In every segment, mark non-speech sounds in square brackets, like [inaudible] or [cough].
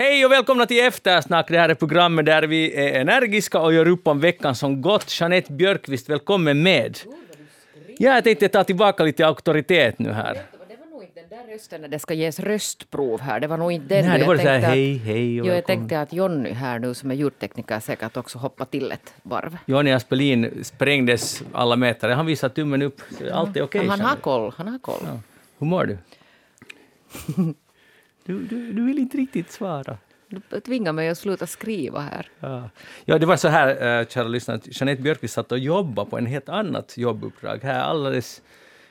Hej och välkomna till Eftersnack. Det här är programmet där vi är energiska och gör upp om veckan som gått. Jeanette Björkqvist, välkommen med. Ja, jag tänkte ta tillbaka lite auktoritet nu här. Det var nog inte den där rösten när det ska ges röstprov här. Det var nog inte den. Nej, det Jag var det så här, hej, hej och Jo, jag tänkte att Jonny här nu som är ljudtekniker säkert också hoppar till ett varv. Johnny Aspelin sprängdes alla meter. Han visar tummen upp. Allt är okej. Men han har koll. Han har koll. Hur mår du? [laughs] du, du? Du vill inte riktigt svara. Du tvingar mig att sluta skriva här. Ja. ja, det var så här, äh, kära lyssnare, att Jeanette Björkqvist satt och jobbade på en helt annat jobbuppdrag här alldeles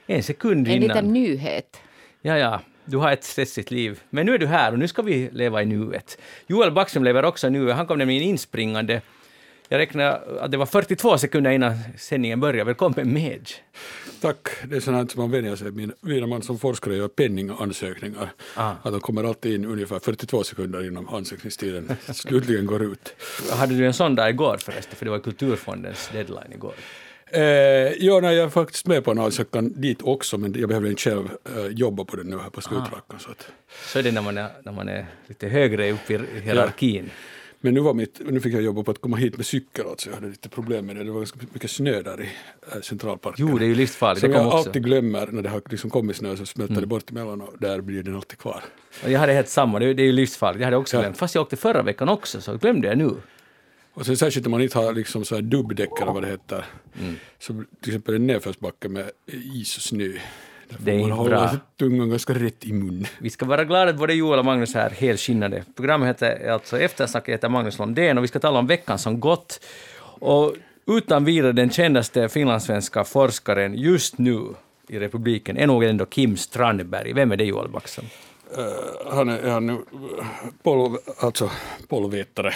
en sekund En innan. liten nyhet. Ja, ja, du har ett stressigt liv. Men nu är du här och nu ska vi leva i nuet. Joel Backström lever också i nuet. Han kom nämligen inspringande. Jag räknar att det var 42 sekunder innan sändningen började. Välkommen med. Tack. Det är sånt som man vänjer sig vid när man som forskare gör penningansökningar. Ah. Att de kommer alltid in ungefär 42 sekunder innan ansökningstiden [laughs] slutligen går ut. Hade du en sån dag igår förresten? För det var Kulturfondens deadline igår. Eh, ja, nej, jag är faktiskt med på en ansökan dit också, men jag behöver inte själv eh, jobba på den nu här på slutrackan. Så att. Så är det när man är, när man är lite högre upp i hierarkin. Men nu, var mitt, nu fick jag jobba på att komma hit med cykel, alltså. jag hade lite problem med det. Det var ganska mycket snö där i eh, centralparken. Jo, det är ju livsfarligt. Som jag också. alltid glömmer när det har liksom kommit snö så smälter det bort emellan och där blir den alltid kvar. Jag hade helt samma, det är det är ju livsfarligt. Jag hade också Ja. glömt. Fast jag åkte förra veckan också, så glömde jag nu. Och sen särskilt om man inte har liksom så här dubbdäck eller vad det heter. Mm. Så till exempel en nedförsbacke med is och snö. Det är inte bra. tungan ganska rätt i mun. Vi ska vara glada att både Joel och Magnus är helskinnade. Programmet heter alltså Eftersnack, jag heter Magnus Lundén och vi ska tala om veckan som gått. Och utan vidare den kändaste finlandssvenska forskaren just nu i republiken är nog ändå Kim Strandberg. Vem är det Joel Backström? Eh, han är, är han uh, pol, alltså polvetare,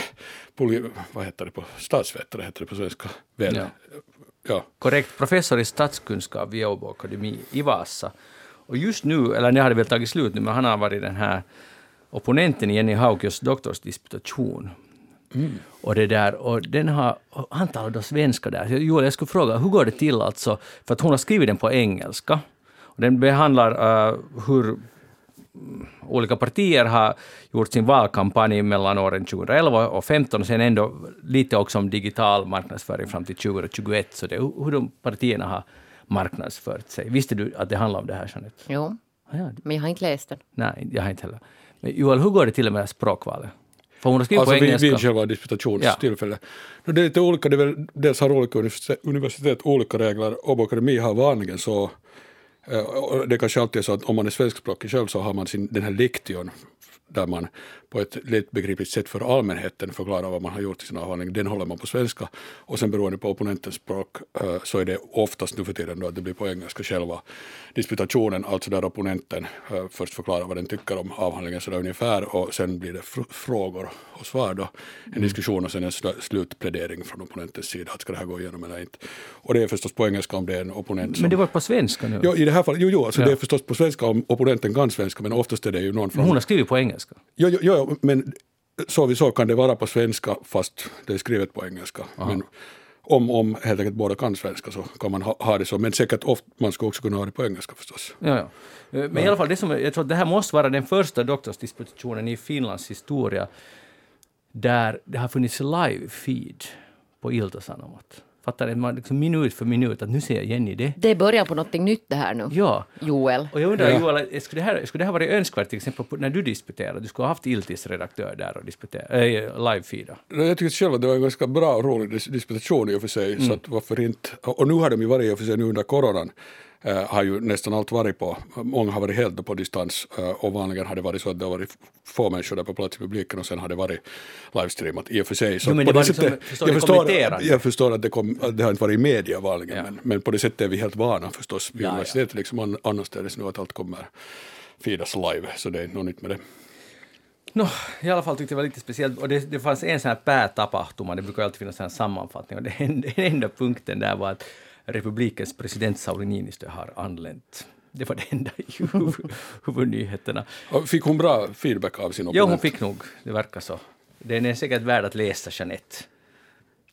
poli, vad heter det på, statsvetare heter det på svenska. Väl? Ja. Ja. Korrekt, professor i statskunskap vid Åbo Akademi i Vasa. Och just nu, eller det hade väl tagit slut nu, men han har varit den här opponenten i Jenny Haukios doktorsdisputation. Och det där, och den har, och han talar då svenska där. Joel, jag skulle fråga, hur går det till alltså? För att hon har skrivit den på engelska. Och den behandlar uh, hur mm, olika partier har gjort sin valkampanj mellan åren 2011 och 2015 och sen ändå lite också om digital marknadsföring fram till 2021. Så det är hur hur de partierna har marknadsfört sig. Visste du att det handlar om det här, Jeanette? Jo, Ah, ja, men jag har inte läst den. nej, jag har inte heller. Men Joel, hur går det till med språkvalet? För hon har skrivit Alltså på engelska. vid själva disputationstillfället. Nu, Det är lite olika, det är väl, dels har olika universitet, universitet olika regler. Åbo Akademi har vanligen så, Eh, och det kanske alltid är så att om man är svenskspråkig själv så har man sin, den här lektion där man på ett lättbegripligt sätt för allmänheten förklarar vad man har gjort i sin avhandling. Den håller man på svenska och sen beroende på opponentens språk eh, så är det oftast nu för tiden då att det blir på engelska själva disputationen, alltså där opponenten eh, först förklarar vad den tycker om avhandlingen sådär ungefär och sen blir det fr- frågor och svar då, en diskussion och sen en sl- slutplädering från opponentens sida, att ska det här gå igenom eller inte. Och det är förstås på engelska om det är en opponent som Men det var på svenska nu. Jo, i det här fallet, jo, jo alltså Ja. det är förstås på svenska om opponenten kan svenska, men oftast är det ju någon Men från... hon har skrivit på engelska. Jo, jo, jo, men så vi så kan det vara på svenska fast det är skrivet på engelska. Men om, om helt enkelt båda kan svenska så kan man ha, ha det så, men säkert ofta man ska också kunna ha det på engelska förstås. Ja, ja. Eh, Men i alla fall, det som, jag tror att det här måste vara den första doktorsdisputationen i Finlands historia där det har funnits live-feed på Ilta-Sanomat. Fattar du? Man liksom minut för minut att nu ser Jenny det. Det är början på något nytt det här nu. Ja. Joel. Och jag undrar, Ja. Joel, skulle det, här, skulle det här varit önskvärt till exempel på- när du disputerade? Du skulle ha haft Iltis redaktör där och disputera, äh, live-feeda. Jag tycker själv att det var en ganska bra och rolig dis- disputation i och för sig, så att varför inte. Och nu har de ju varit i och för sig nu under coronan, eh, har ju nästan allt varit på, många har varit helt på distans eh, och vanligen har det varit så att det har varit få människor där på plats i publiken och sen har det varit livestreamat i och för sig. Så Jo, men det var sättet- liksom- förstår jag, förstår, kommenterande. jag förstår att det, kom, att det har inte varit i media vanligen, Ja. men, men på det sättet är vi helt vana förstås vid Ja, ja. universitetet liksom an- annorstädes nu att allt kommer feedas live, så det är något nytt med det. No, I alla fall tyckte jag det var lite speciellt. Och det, det fanns en sån här päätapahtuma, det brukar alltid finnas en sammanfattning. Och den, [laughs] den enda punkten där var att republikens president Sauli Niinistö har anlänt. Det var det enda i [laughs] huv- huvudnyheterna. Fick hon bra feedback av sin opponent? hon fick nog, det verkar så. Den är säkert värd att läsa, Jeanette.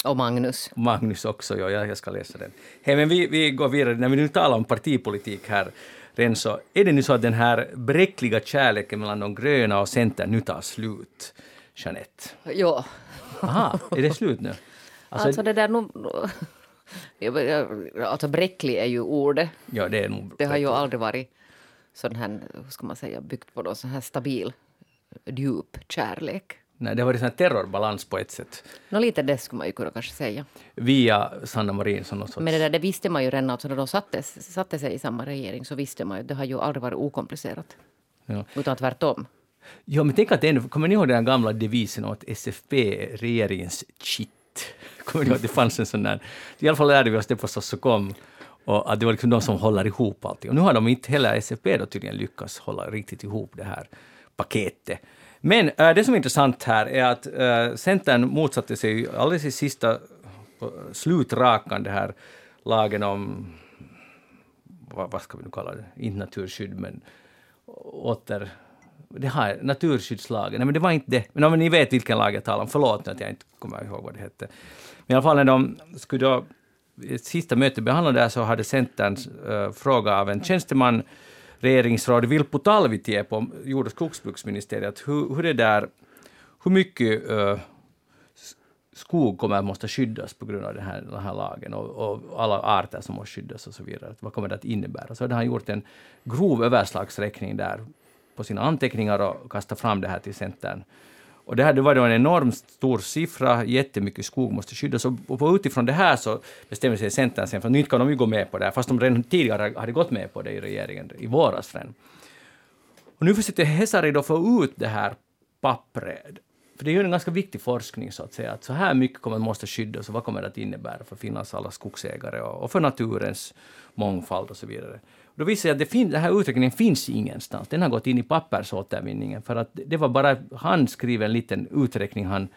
Och Magnus. Magnus också, ja, jag ska läsa den. Hej, men vi, vi går vidare. När vi nu talar om partipolitik här, Ren, så är det nu så att den här bräckliga kärleken mellan de gröna och Centern nu tar slut. Jeanette? Ja, Aha, är det slut nu? alltså, Alltså, det där. Ja, ja, Alltså bräcklig är ju ordet. ja, det är nog... Det har ju aldrig varit sån här, hur ska man säga, byggt på någon sån här stabil, djup kärlek. Nej, det har varit en terrorbalans på ett sätt. Nå, lite det skulle man ju kunna kanske säga. Via Sanna Marin som någon sorts... Men det där det visste man ju redan, alltså när de satte, satte sig i samma regering så visste man ju, det har ju aldrig varit okomplicerat. Ja. Utan tvärtom. Ja, men tänk att det ändå, kommer ni ihåg den gamla devisen åt SFP, regeringens shit? Kommer du ihåg att det fanns en sån där? I alla fall lärde vi oss det på Sossokom. Och att det var liksom de som håller ihop allting. Och nu har de inte heller SFP då tydligen lyckats hålla riktigt ihop det här paketet. Men äh, det som är intressant här är att äh, Centern motsatte sig alldeles i sista eh, slutrakan det här lagen om vad, vad ska vi nu kalla det, inte naturskydd, men åter... Det här, naturskyddslagen, nej men det var inte det. Men, ja, men ni vet vilken lag jag talar om, förlåt att jag inte kommer ihåg vad det hette. Men i alla fall när de skulle då, i ett sista möte behandla det här så hade Centern äh, eh, fråga av en tjänsteman, regeringsråd Vilppu Talvitie på jord och skogsbruksministeriet, hur, hur det där, hur mycket äh, skog kommer att måste skyddas på grund av den här, den här lagen och, och alla arter som måste skyddas och så vidare. Vad kommer det att innebära? Så hade han gjort en grov överslagsräkning där på sina anteckningar och kastade fram det här till Centern. Och det här det var då en enormt stor siffra, jättemycket skog måste skyddas och, utifrån det här så bestämde sig Centern sen för att nu kan de ju gå med på det här, fast de redan tidigare hade gått med på det i regeringen i våras redan. Och nu försökte Hesari då få ut det här pappret. För det är ju en ganska viktig forskning så att säga, att så här mycket kommer måste skyddas och vad kommer det att innebära för Finlands alla skogsägare och, och för naturens mångfald och så vidare. Då visade jag att det fin, den här uträkningen finns ingenstans. Den har gått in i pappersåtervinningen för att det var bara handskriven liten uträkning han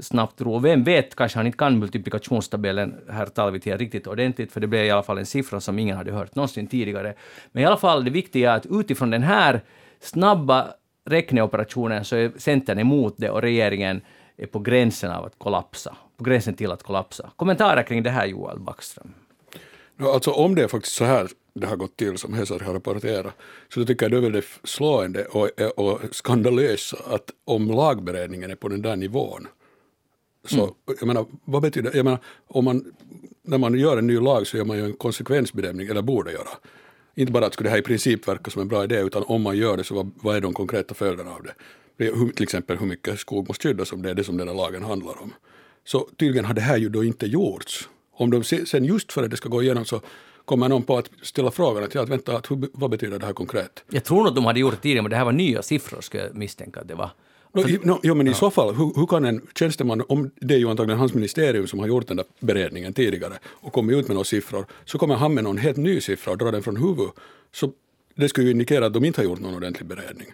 snabbt drog. Och vem vet, kanske han inte kan multiplikationstabellen, herr Talvitie, riktigt ordentligt, för det blev i alla fall en siffra som ingen hade hört någonsin tidigare. Men i alla fall, det viktiga är att utifrån den här snabba räkneoperationen så är Centern emot det och regeringen är på gränsen av att kollapsa. På gränsen till att kollapsa. Kommentarer kring det här, Joel Backström? Alltså om det är faktiskt så här det har gått till som Hesari har rapporterat, så då tycker jag det är väldigt slående och, och skandalöst att om lagberedningen är på den där nivån, så mm. jag menar, vad betyder jag menar, om man, när man gör en ny lag så gör man ju en konsekvensbedömning, eller borde göra. Inte bara att skulle det här i princip verka som en bra idé, utan om man gör det så vad, vad är de konkreta följderna av det? Hur, till exempel hur mycket skog måste skyddas om det är det som den här lagen handlar om. Så tydligen har det här ju då inte gjorts. Om de sen just för att det ska gå igenom så kommer någon på att ställa frågan att, ja, att vänta, att hur, vad betyder det här konkret? Jag tror nog att de hade gjort det tidigare, men det här var nya siffror, skulle jag misstänka att det var. No, i, no, jo, men i så fall, hur, hur, kan en tjänsteman, om det är ju antagligen hans ministerium som har gjort den där beredningen tidigare och kommit ut med några siffror, så kommer han med någon helt ny siffra och drar den från huvudet. Så det skulle ju indikera att de inte har gjort någon ordentlig beredning.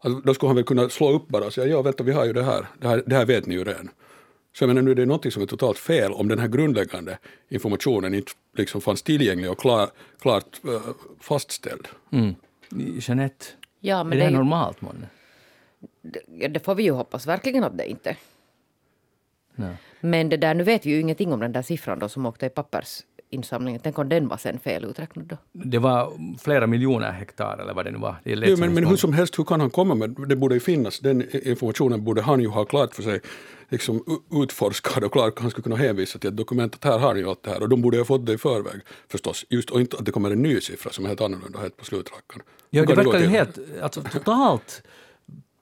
Alltså, då skulle han väl kunna slå upp bara och säga, ja vänta vi har ju det här, det här, det här vet ni ju redan. Så jag menar nu är det något som är totalt fel om den här grundläggande informationen inte liksom fanns tillgänglig och klar, klart uh, fastställd. Mm. Jeanette, Ja, men är det det, normalt månne? det, det får vi ju hoppas verkligen att det inte. Nej. Men det där, nu vet vi ju ingenting om den där siffran då som åkte i pappersinsamlingen. Tänk om den var sen feluträknad då? Det var flera miljoner hektar eller vad det nu var. Det Jo, men, en men hur som helst, hur kan han komma med det? borde ju finnas, den informationen borde han ju ha klart för sig, liksom utforskad och klart, han skulle kunna hänvisa till ett dokument att här har ni allt det här och de borde ha fått det i förväg förstås, just och inte att det kommer en ny siffra som är helt annorlunda helt på slutrackan. Ja, det verkar ju helt, alltså totalt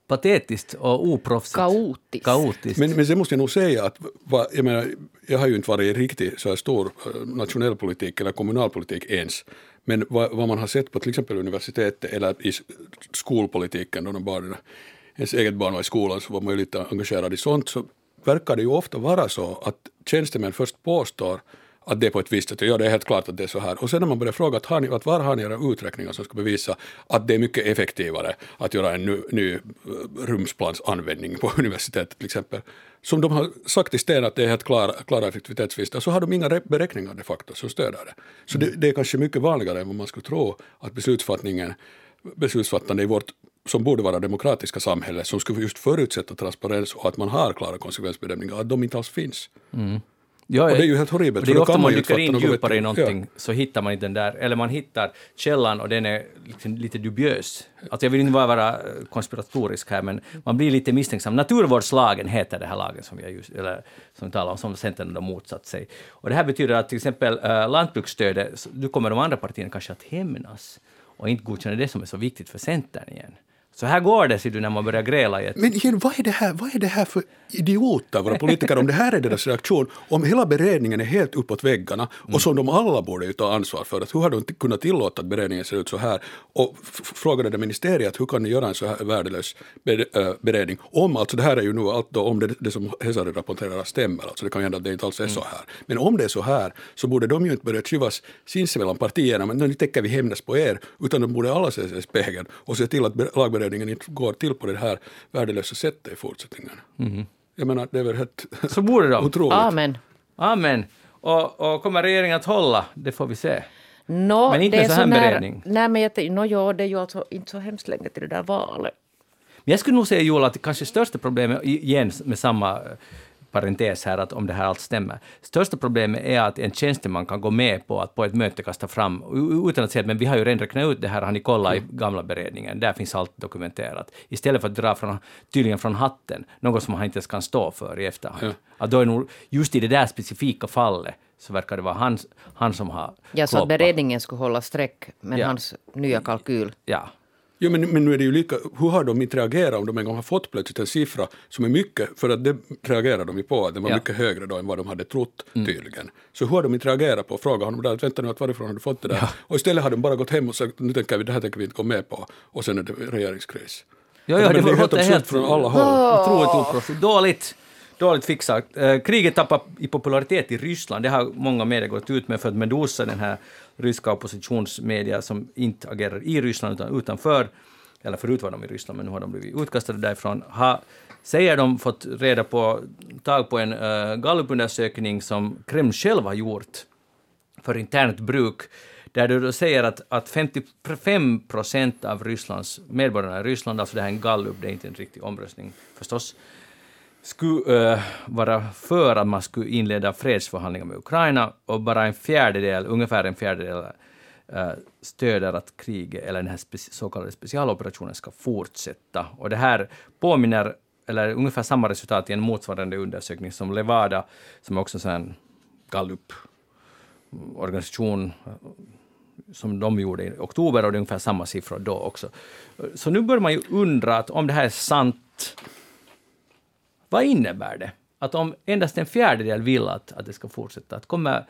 patetiskt och oproffsigt. Kaotiskt. Kaotiskt. Men, men sen måste jag nog säga att vad, jag, menar, jag har ju inte varit i riktigt så här stor eh, nationell politik eller kommunalpolitik ens. Men vad, vad man har sett på till exempel universitetet eller i skolpolitiken då de barnen, ens eget barn var i skolan så var man ju lite engagerad i sånt så verkar det ju ofta vara så att tjänstemän först påstår att det är på ett visst sätt, ja det är helt klart att det är så här. Och sen när man börjar fråga att, har ni, att var har ni era uträkningar som ska bevisa att det är mycket effektivare att göra en ny, ny eh, rumsplansanvändning på [laughs] universitetet till exempel. Som de har sagt i sten att det är helt klara, klara effektivitetsvinster, så har de inga beräkningar de facto som stöder det. Så det, det är kanske mycket vanligare än vad man skulle tro att beslutsfattningen, beslutsfattande i vårt som borde vara demokratiska samhälle, som skulle just förutsätta transparens och att man har klara konsekvensbedömningar, att de inte alls finns. Mm. Ja, och det är ju helt horribelt. Det är ofta man dyker in djupare i någonting så hittar man inte den där, eller man hittar källan och den är liksom lite dubiös. Alltså jag vill inte bara vara eh, konspiratorisk här, men man blir lite misstänksam. Naturvårdslagen heter det här lagen som vi, just, eller, som vi talar om, som Centern har motsatt sig. Och det här betyder att till exempel äh, lantbruksstödet, nu kommer de andra partierna kanske att hämnas och inte godkänna det som är så viktigt för Centern igen. Så här går det, ser du, när man börjar gräla i ett... Men igen, vad är, det här, vad är det här för idioter, våra politiker, om det här är deras reaktion, om hela beredningen är helt uppåt väggarna och som de alla borde ju ta ansvar för, att hur har de kunnat tillåta att beredningen ser ut så här? Och frågade det ministeriet, hur kan ni göra en så här värdelös äh, beredning? Om, alltså det här är ju nu allt då, om det, det som Hesari rapporterar stämmer, alltså det kan ju hända att det inte alls är så här. Men om det är så här, så borde de ju inte börja tjuvas sinsemellan partierna, men nu tänker vi hämnas på er, utan de borde alla se sig i spegeln och se till att be- lagberedningen inte går till på det här värdelösa sättet i fortsättningen. Jag menar, det är väl helt [laughs] Så borde de. otroligt. Amen. Amen. Och, och kommer regeringen att hålla? Det får vi se. Nå, Men inte det är så här nära- beredning. Nej, men jag tänkte, no, ja, det är ju alltså inte så hemskt länge till det där valet. Men jag skulle nog säga, Joel, att det kanske största problemet, igen med samma parentes här, att om det här allt stämmer. Största problemet är att en tjänsteman kan gå med på att på ett möte kasta fram, utan att säga att men vi har ju redan räknat ut det här, har ni kollat i gamla beredningen, där finns allt dokumenterat. Istället för att dra från, tydligen från hatten, något som han inte ens kan stå för i efterhand. Att då är nog, just i det där specifika fallet, så verkar det vara han, han som har Ja, så att beredningen skulle hålla streck med Ja. hans nya kalkyl. Ja. Jo, men, men nu är det ju lika, hur har de inte reagerat om de en gång har fått plötsligt en siffra som är mycket, för att det reagerade de ju på, att den var Ja. mycket högre då än vad de hade trott tydligen. Så hur har de inte reagerat på? Fråga honom där, vänta nu, att varifrån har du fått det där? Och istället har de bara gått hem och sagt, nu tänker vi, det här tänker vi inte gå med på. Och sen är det regeringskris. Ja, Ja, ja, det är helt absurt från alla håll. Otroligt oproffsigt. Dåligt, dåligt fixat. Eh, kriget tappar i popularitet i Ryssland. Det har många medier gått ut med för att Medusa, den här ryska oppositionsmedia som inte agerar i Ryssland utan utanför, eller förut var de i Ryssland men nu har de blivit utkastade därifrån, har, säger de fått reda på, tag på en uh, gallupundersökning som Kreml själv har gjort för internt bruk, där du då säger att, att 55 procent av Rysslands medborgarna i Ryssland, alltså det här är en gallup, det är inte en riktig omröstning förstås, skulle uh, vara för att man skulle inleda fredsförhandlingar med Ukraina och bara en fjärdedel, ungefär en fjärdedel, uh, stöder att kriget eller den här speci- så kallade specialoperationen ska fortsätta. Och det här påminner, eller ungefär samma resultat i en motsvarande undersökning som Levada, som är också en gallup mm, organisation eh, som de gjorde i oktober och det är ungefär samma siffror då också. Så nu börjar man ju undra att om det här är sant, vad innebär det? Att om endast en fjärdedel vill att, att det ska fortsätta, att kommer,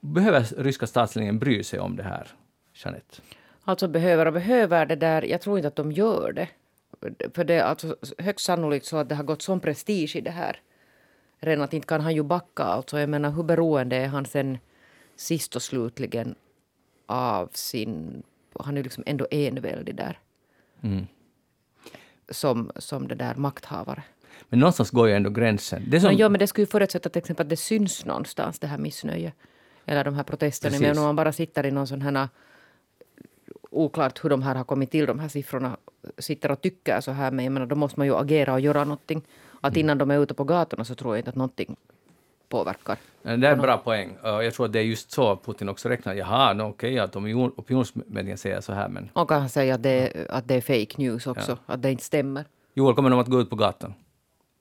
behöver ryska statsledningen bry sig om det här, Jeanette? Alltså behöver och behöver det där, jag tror inte att de gör det. För det är alltså högst sannolikt så att det har gått sån prestige i det här. Redan att inte kan han ju backa. Alltså jag menar hur beroende är han sen sist och slutligen av sin... Han är ju liksom ändå enväldig där. Som, som det där makthavare. Men någonstans går ju ändå gränsen. Det som, Men, ja, men det skulle ju förutsätta till exempel att det syns någonstans, det här missnöjet. Eller de här protesterna. Precis. Men om man bara sitter i någon sån här... Oklart hur de här har kommit till, de här siffrorna. Sitter och tycker så här. Men jag menar, då måste man ju agera och göra någonting. Att innan de är ute på gatorna så tror jag inte att någonting påverkar. det är en bra poäng. Jag tror att det är just så Putin också räknar. Jaha, no, okej, att opinion, opinionsmätningen säger så här, men Och kan han säga att det, är- att det är fake news också. Att det inte stämmer. Joel, kommer de att gå ut på gatan?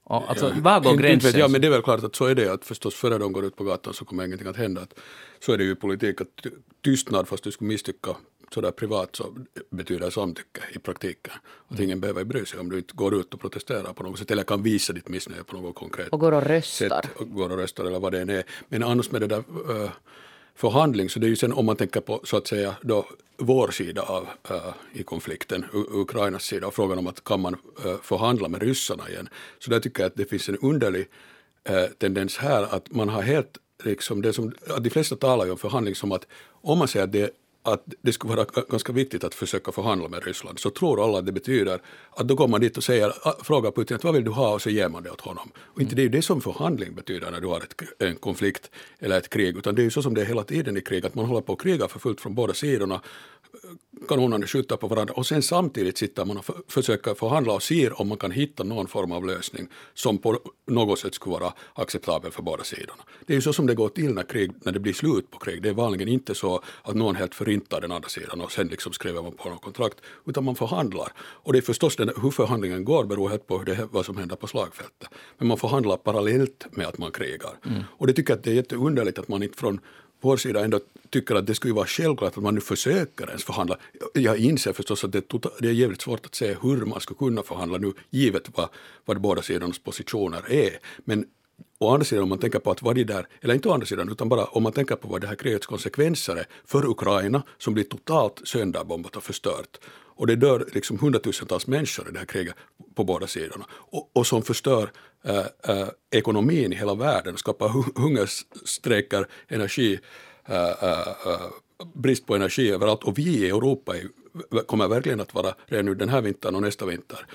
Alltså, var går inte gränsen? vet jag, men det är väl klart att så är det, att förstås före de går ut på gatan så kommer ingenting att hända. Att så är det ju i politik, att ty- tystnad fast du skulle misstycka sådär privat så betyder samtycke i praktiken. Att Mm. ingen behöver bry sig om du inte går ut och protesterar på något sätt eller kan visa ditt missnöje på något konkret Och går och röstar. sätt. Och går och röstar eller vad det än är. Men annars med det där uh, förhandling så det är ju sen om man tänker på så att säga då vår sida av äh, i konflikten, U- Ukrainas sida och frågan om att kan man äh, förhandla med ryssarna igen. Så där tycker jag att det finns en underlig äh, tendens här att man har helt liksom det som, de flesta talar ju om förhandling som att om man säger att det att det skulle vara ganska viktigt att försöka förhandla med Ryssland, så tror alla att det betyder att då går man dit och säger, frågar Putin att vad vill du ha och så ger man det åt honom. Och inte det är ju det som förhandling betyder när du har ett, en konflikt eller ett krig, utan det är ju så som det är hela tiden i krig, att man håller på att kriga för fullt från båda sidorna kanonerna skjuter på varandra och sen samtidigt sitter man och för, försöker förhandla och ser om man kan hitta någon form av lösning som på något sätt skulle vara acceptabel för båda sidorna. Det är ju så som det går till när, krig, när det blir slut på krig. Det är vanligen inte så att någon helt förintar den andra sidan och sen liksom skriver man på något kontrakt, utan man förhandlar. Och det är förstås den, hur förhandlingen går beror helt på hur det, vad som händer på slagfältet. Men man förhandlar parallellt med att man krigar. Mm. Och det tycker jag att det är jätteunderligt att man inte från vår sida ändå tycker att det skulle vara självklart att man nu försöker ens förhandla. Jag inser förstås att det, tota- det är jävligt svårt att se hur man skulle kunna förhandla nu, givet vad, vad båda sidornas positioner är. Men å andra sidan om man tänker på att vad det där, eller inte å andra sidan, utan bara om man tänker på vad det här krigets konsekvenser är för Ukraina som blir totalt sönderbombat och förstört. Och det dör liksom hundratusentals människor i det här kriget på båda sidorna. Och, och som förstör äh, äh, ekonomin i hela världen, skapar hungerstrejker, energi, äh, brist på energi överallt. Och vi i Europa kommer verkligen att vara redan nu den här vintern och nästa vinter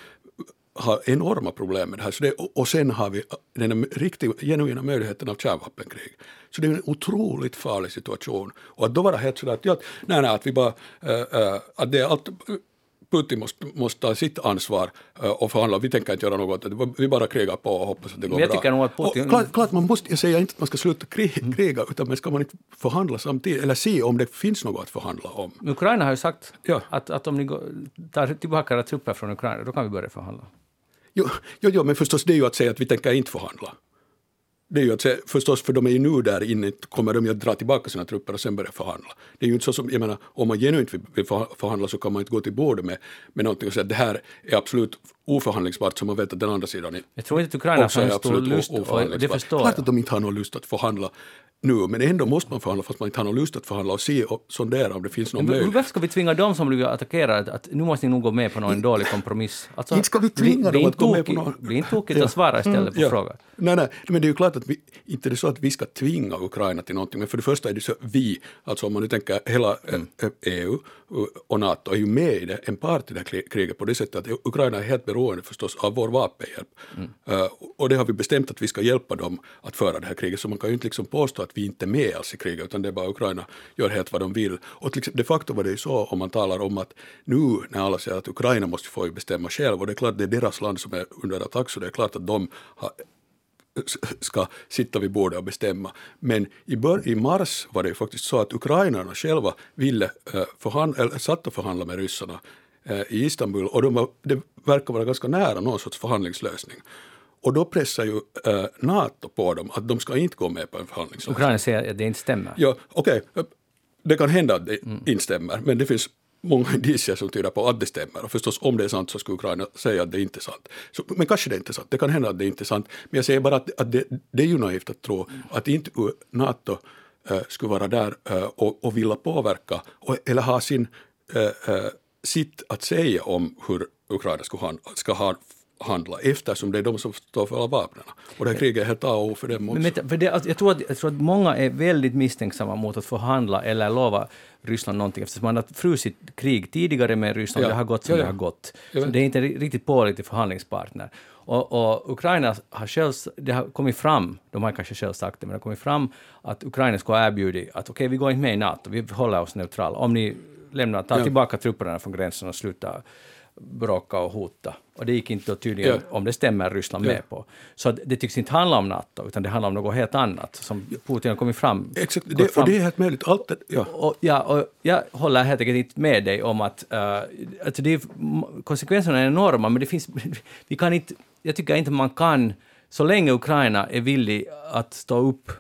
har enorma problem med det här. Så det, och sen har vi den riktiga, genuina möjligheten av kärnvapenkrig. Så det är en otroligt farlig situation. Och att då vara helt sådär att, ja, nej, nej, att vi bara, äh, att det är allt, Putin måste, måste ta sitt ansvar uh, och förhandla. Vi tänker inte göra något, vi bara krigar på och hoppas att det går jag bra. Tycker nog att Putin... och klart, klart, man måste, jag säger inte att man ska sluta kriga, mm. utan men ska man inte förhandla samtidigt, eller se om det finns något att förhandla om. Ukraina har ju sagt ja. att, att om ni går, tar tillbaka era trupper från Ukraina, då kan vi börja förhandla. Jo, jo, jo, men förstås det är ju att säga att vi tänker inte förhandla. Det är ju att säga, förstås, för de är ju nu där inne, kommer de ju att dra tillbaka sina trupper och sen börja förhandla. Det är ju inte så som, jag menar, om man genuint vill förhandla så kan man inte gå till bordet med, med någonting och säga att det här är absolut oförhandlingsbart så man vet att den andra sidan är Jag tror inte att Ukraina har en stor lust, och det förstår Klart att de inte har någon lust att förhandla nu, men ändå måste man förhandla fast man inte har någon lust att förhandla och se och sondera om det finns någon möjlighet. Varför ska vi tvinga dem som blir attackerade att nu måste ni nog gå med på någon dålig kompromiss? Alltså, inte ska vi tvinga dem att gå med på någon... Bli inte tokigt [laughs] att svara istället mm, på ja. frågan. Nej, nej, men det är ju klart att vi, inte det är så att vi ska tvinga Ukraina till någonting, men för det första är det så vi, alltså om man nu tänker hela mm. EU och NATO är ju med i det, en part i det här kriget på det sättet att Ukraina är helt beroende förstås av vår vapenhjälp. Mm. Uh, och det har vi bestämt att vi ska hjälpa dem att föra det här kriget, så man kan ju inte liksom påstå att vi inte är med alls i kriget, utan det är bara Ukraina gör helt vad de vill. Och till de facto var det ju så om man talar om att nu när alla säger att Ukraina måste få bestämma själv, och det är klart det är deras land som är under attack, så det är klart att de har ska sitta vid bordet och bestämma. Men i, bör, i mars var det ju faktiskt så att ukrainarna själva ville eh, förhandla, eller satt och förhandla med ryssarna eh, i Istanbul och de var, det verkar vara ganska nära någon sorts förhandlingslösning. Och då pressar ju uh, NATO på dem att de ska inte gå med på en förhandlingslösning. Ukraina säger att det inte stämmer. Ja, okej. Okay. Det kan hända att det mm. inte stämmer, men det finns många indicier som tyder på att det stämmer. Och förstås om det är sant så skulle Ukraina säga att det inte är sant. Så, men kanske det inte är sant, det kan hända att det inte är sant. Men jag säger bara att, att det, det, är ju naivt att tro att inte NATO äh, skulle vara där äh, och, och vilja påverka och, eller ha sin, äh, sitt att säga om hur Ukraina ska ha, ska ha handla eftersom det är de som står för alla vapnen. Och det här kriget är helt A och O för dem också. Men, för det, alltså, jag, tror att, jag tror att många är väldigt misstänksamma mot att förhandla eller lova Ryssland någonting eftersom man har frusit krig tidigare med Ryssland, ja. det har gått som ja, ja. det har gått. Så det är inte riktigt pålitlig förhandlingspartner. Och, och, Ukraina har själv, det har kommit fram, de har kanske själv sagt det, men det har kommit fram att Ukraina ska ha erbjudit att okej, okay, vi går inte med i NATO, vi håller oss neutrala. Om ni lämnar, tar tillbaka trupperna från gränsen och slutar bråka och hota. Och det gick inte tydligen, ja. om det stämmer, Ryssland ja. med på. Så det tycks inte handla om NATO, utan det handlar om något helt annat, som Putin har kommit fram... Exakt, det, fram. och det är helt möjligt. Allt det, ja. Och, ja, och jag håller helt enkelt inte med dig om att... Uh, alltså det är, konsekvenserna är enorma, men det finns... [laughs] Vi kan inte... Jag tycker inte man kan... Så länge Ukraina är villig att stå upp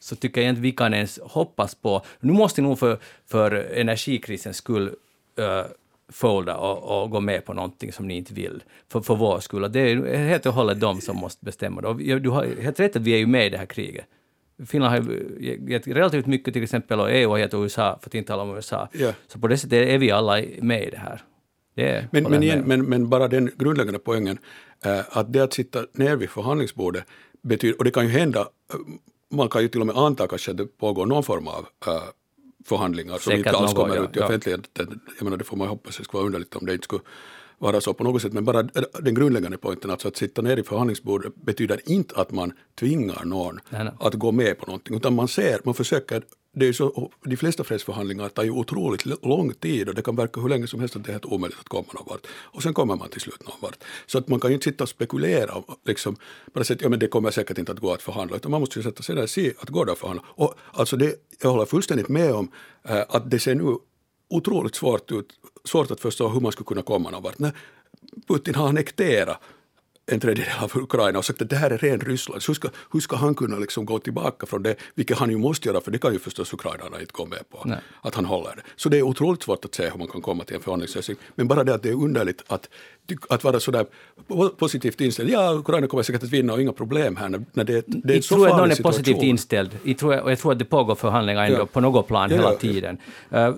så tycker jag inte vi kan ens hoppas på... Nu måste nog för, för energikrisens skull uh, folda och, och, gå med på någonting som ni inte vill, för, för vår skull. Det är helt och hållet de som måste bestämma det. du har helt rätt att vi är ju med i det här kriget. Finland har gett relativt mycket till exempel, och EU har gett USA, för att inte tala om USA. Ja. Så på det sättet är vi alla med i det här. Det men, men, igen, men, men, bara den grundläggande poängen, äh, att det att sitta ner vid förhandlingsbordet betyder, och det kan ju hända, eh, man kan ju till och med anta kanske att det pågår någon form av äh, förhandlingar som inte alls kommer ut i offentligheten. Jag menar, det får man hoppas, det skulle vara underligt om det inte skulle vara så på något sätt, men bara den grundläggande poängen, alltså att sitta ner i förhandlingsbordet betyder inte att man tvingar någon Nej, nej. att gå med på någonting, utan man ser, man försöker det är så, de flesta fredsförhandlingar tar ju otroligt lång tid och det kan verka hur länge som helst att det är helt omöjligt att komma någon vart. Och sen kommer man till slut någon vart. Så att man kan ju inte sitta och spekulera liksom bara säga att ja, men det kommer säkert inte att gå att förhandla, utan man måste ju sätta sig där och se att går det att förhandla. Och alltså det, jag håller fullständigt med om eh, att det ser nu otroligt svårt ut, svårt att förstå hur man skulle kunna komma någon vart. När Putin har annekterat en tredjedel av Ukraina och sagt att det här är ren Ryssland. Hur ska, hur ska han kunna liksom gå tillbaka från det, vilket han ju måste göra, för det kan ju förstås ukrainarna inte gå med på, Nej. att han håller det. Så det är otroligt svårt att se hur man kan komma till en förhandlingslösning. Men bara det att det är underligt att, att vara sådär positivt inställd, ja, Ukraina kommer säkert att vinna och inga problem här, när, när det, det är en Jag så tror att någon är situation. positivt inställd. Jag tror, jag tror att det pågår förhandlingar ändå Ja. på något plan Ja, hela ja. tiden. Uh,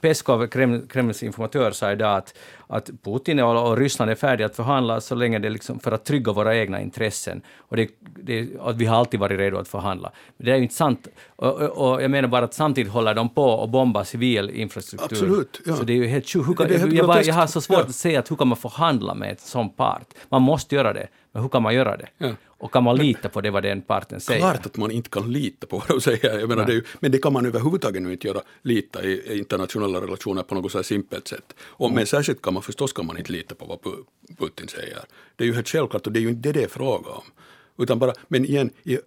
Peskov, Kreml, Kremls informatör, sa idag att, att Putin och, Ryssland är färdiga att förhandla så länge det liksom, för att trygga våra egna intressen. Och det, det, att vi har alltid varit redo att förhandla. Men det är ju inte sant. Och, och, och jag menar bara att samtidigt håller de på och bomba civil infrastruktur. Absolut, ja. Så det är ju helt sjukt. Är jag, groteskt. jag har så svårt Ja. att se att hur kan man förhandla med ett sån part? Man måste göra det, men hur kan man göra det? Ja. Och kan man lita på det vad den parten säger? Klart att man inte kan lita på vad de säger. Jag menar, det är ju, men det kan man överhuvudtaget nu inte göra, lita i internationella relationer på något så här simpelt sätt. Och, Mm. Men särskilt kan man förstås kan man inte lita på vad Pu- Putin säger. Det är ju helt självklart och det är ju inte det det är fråga om. Utan bara, men igen, i,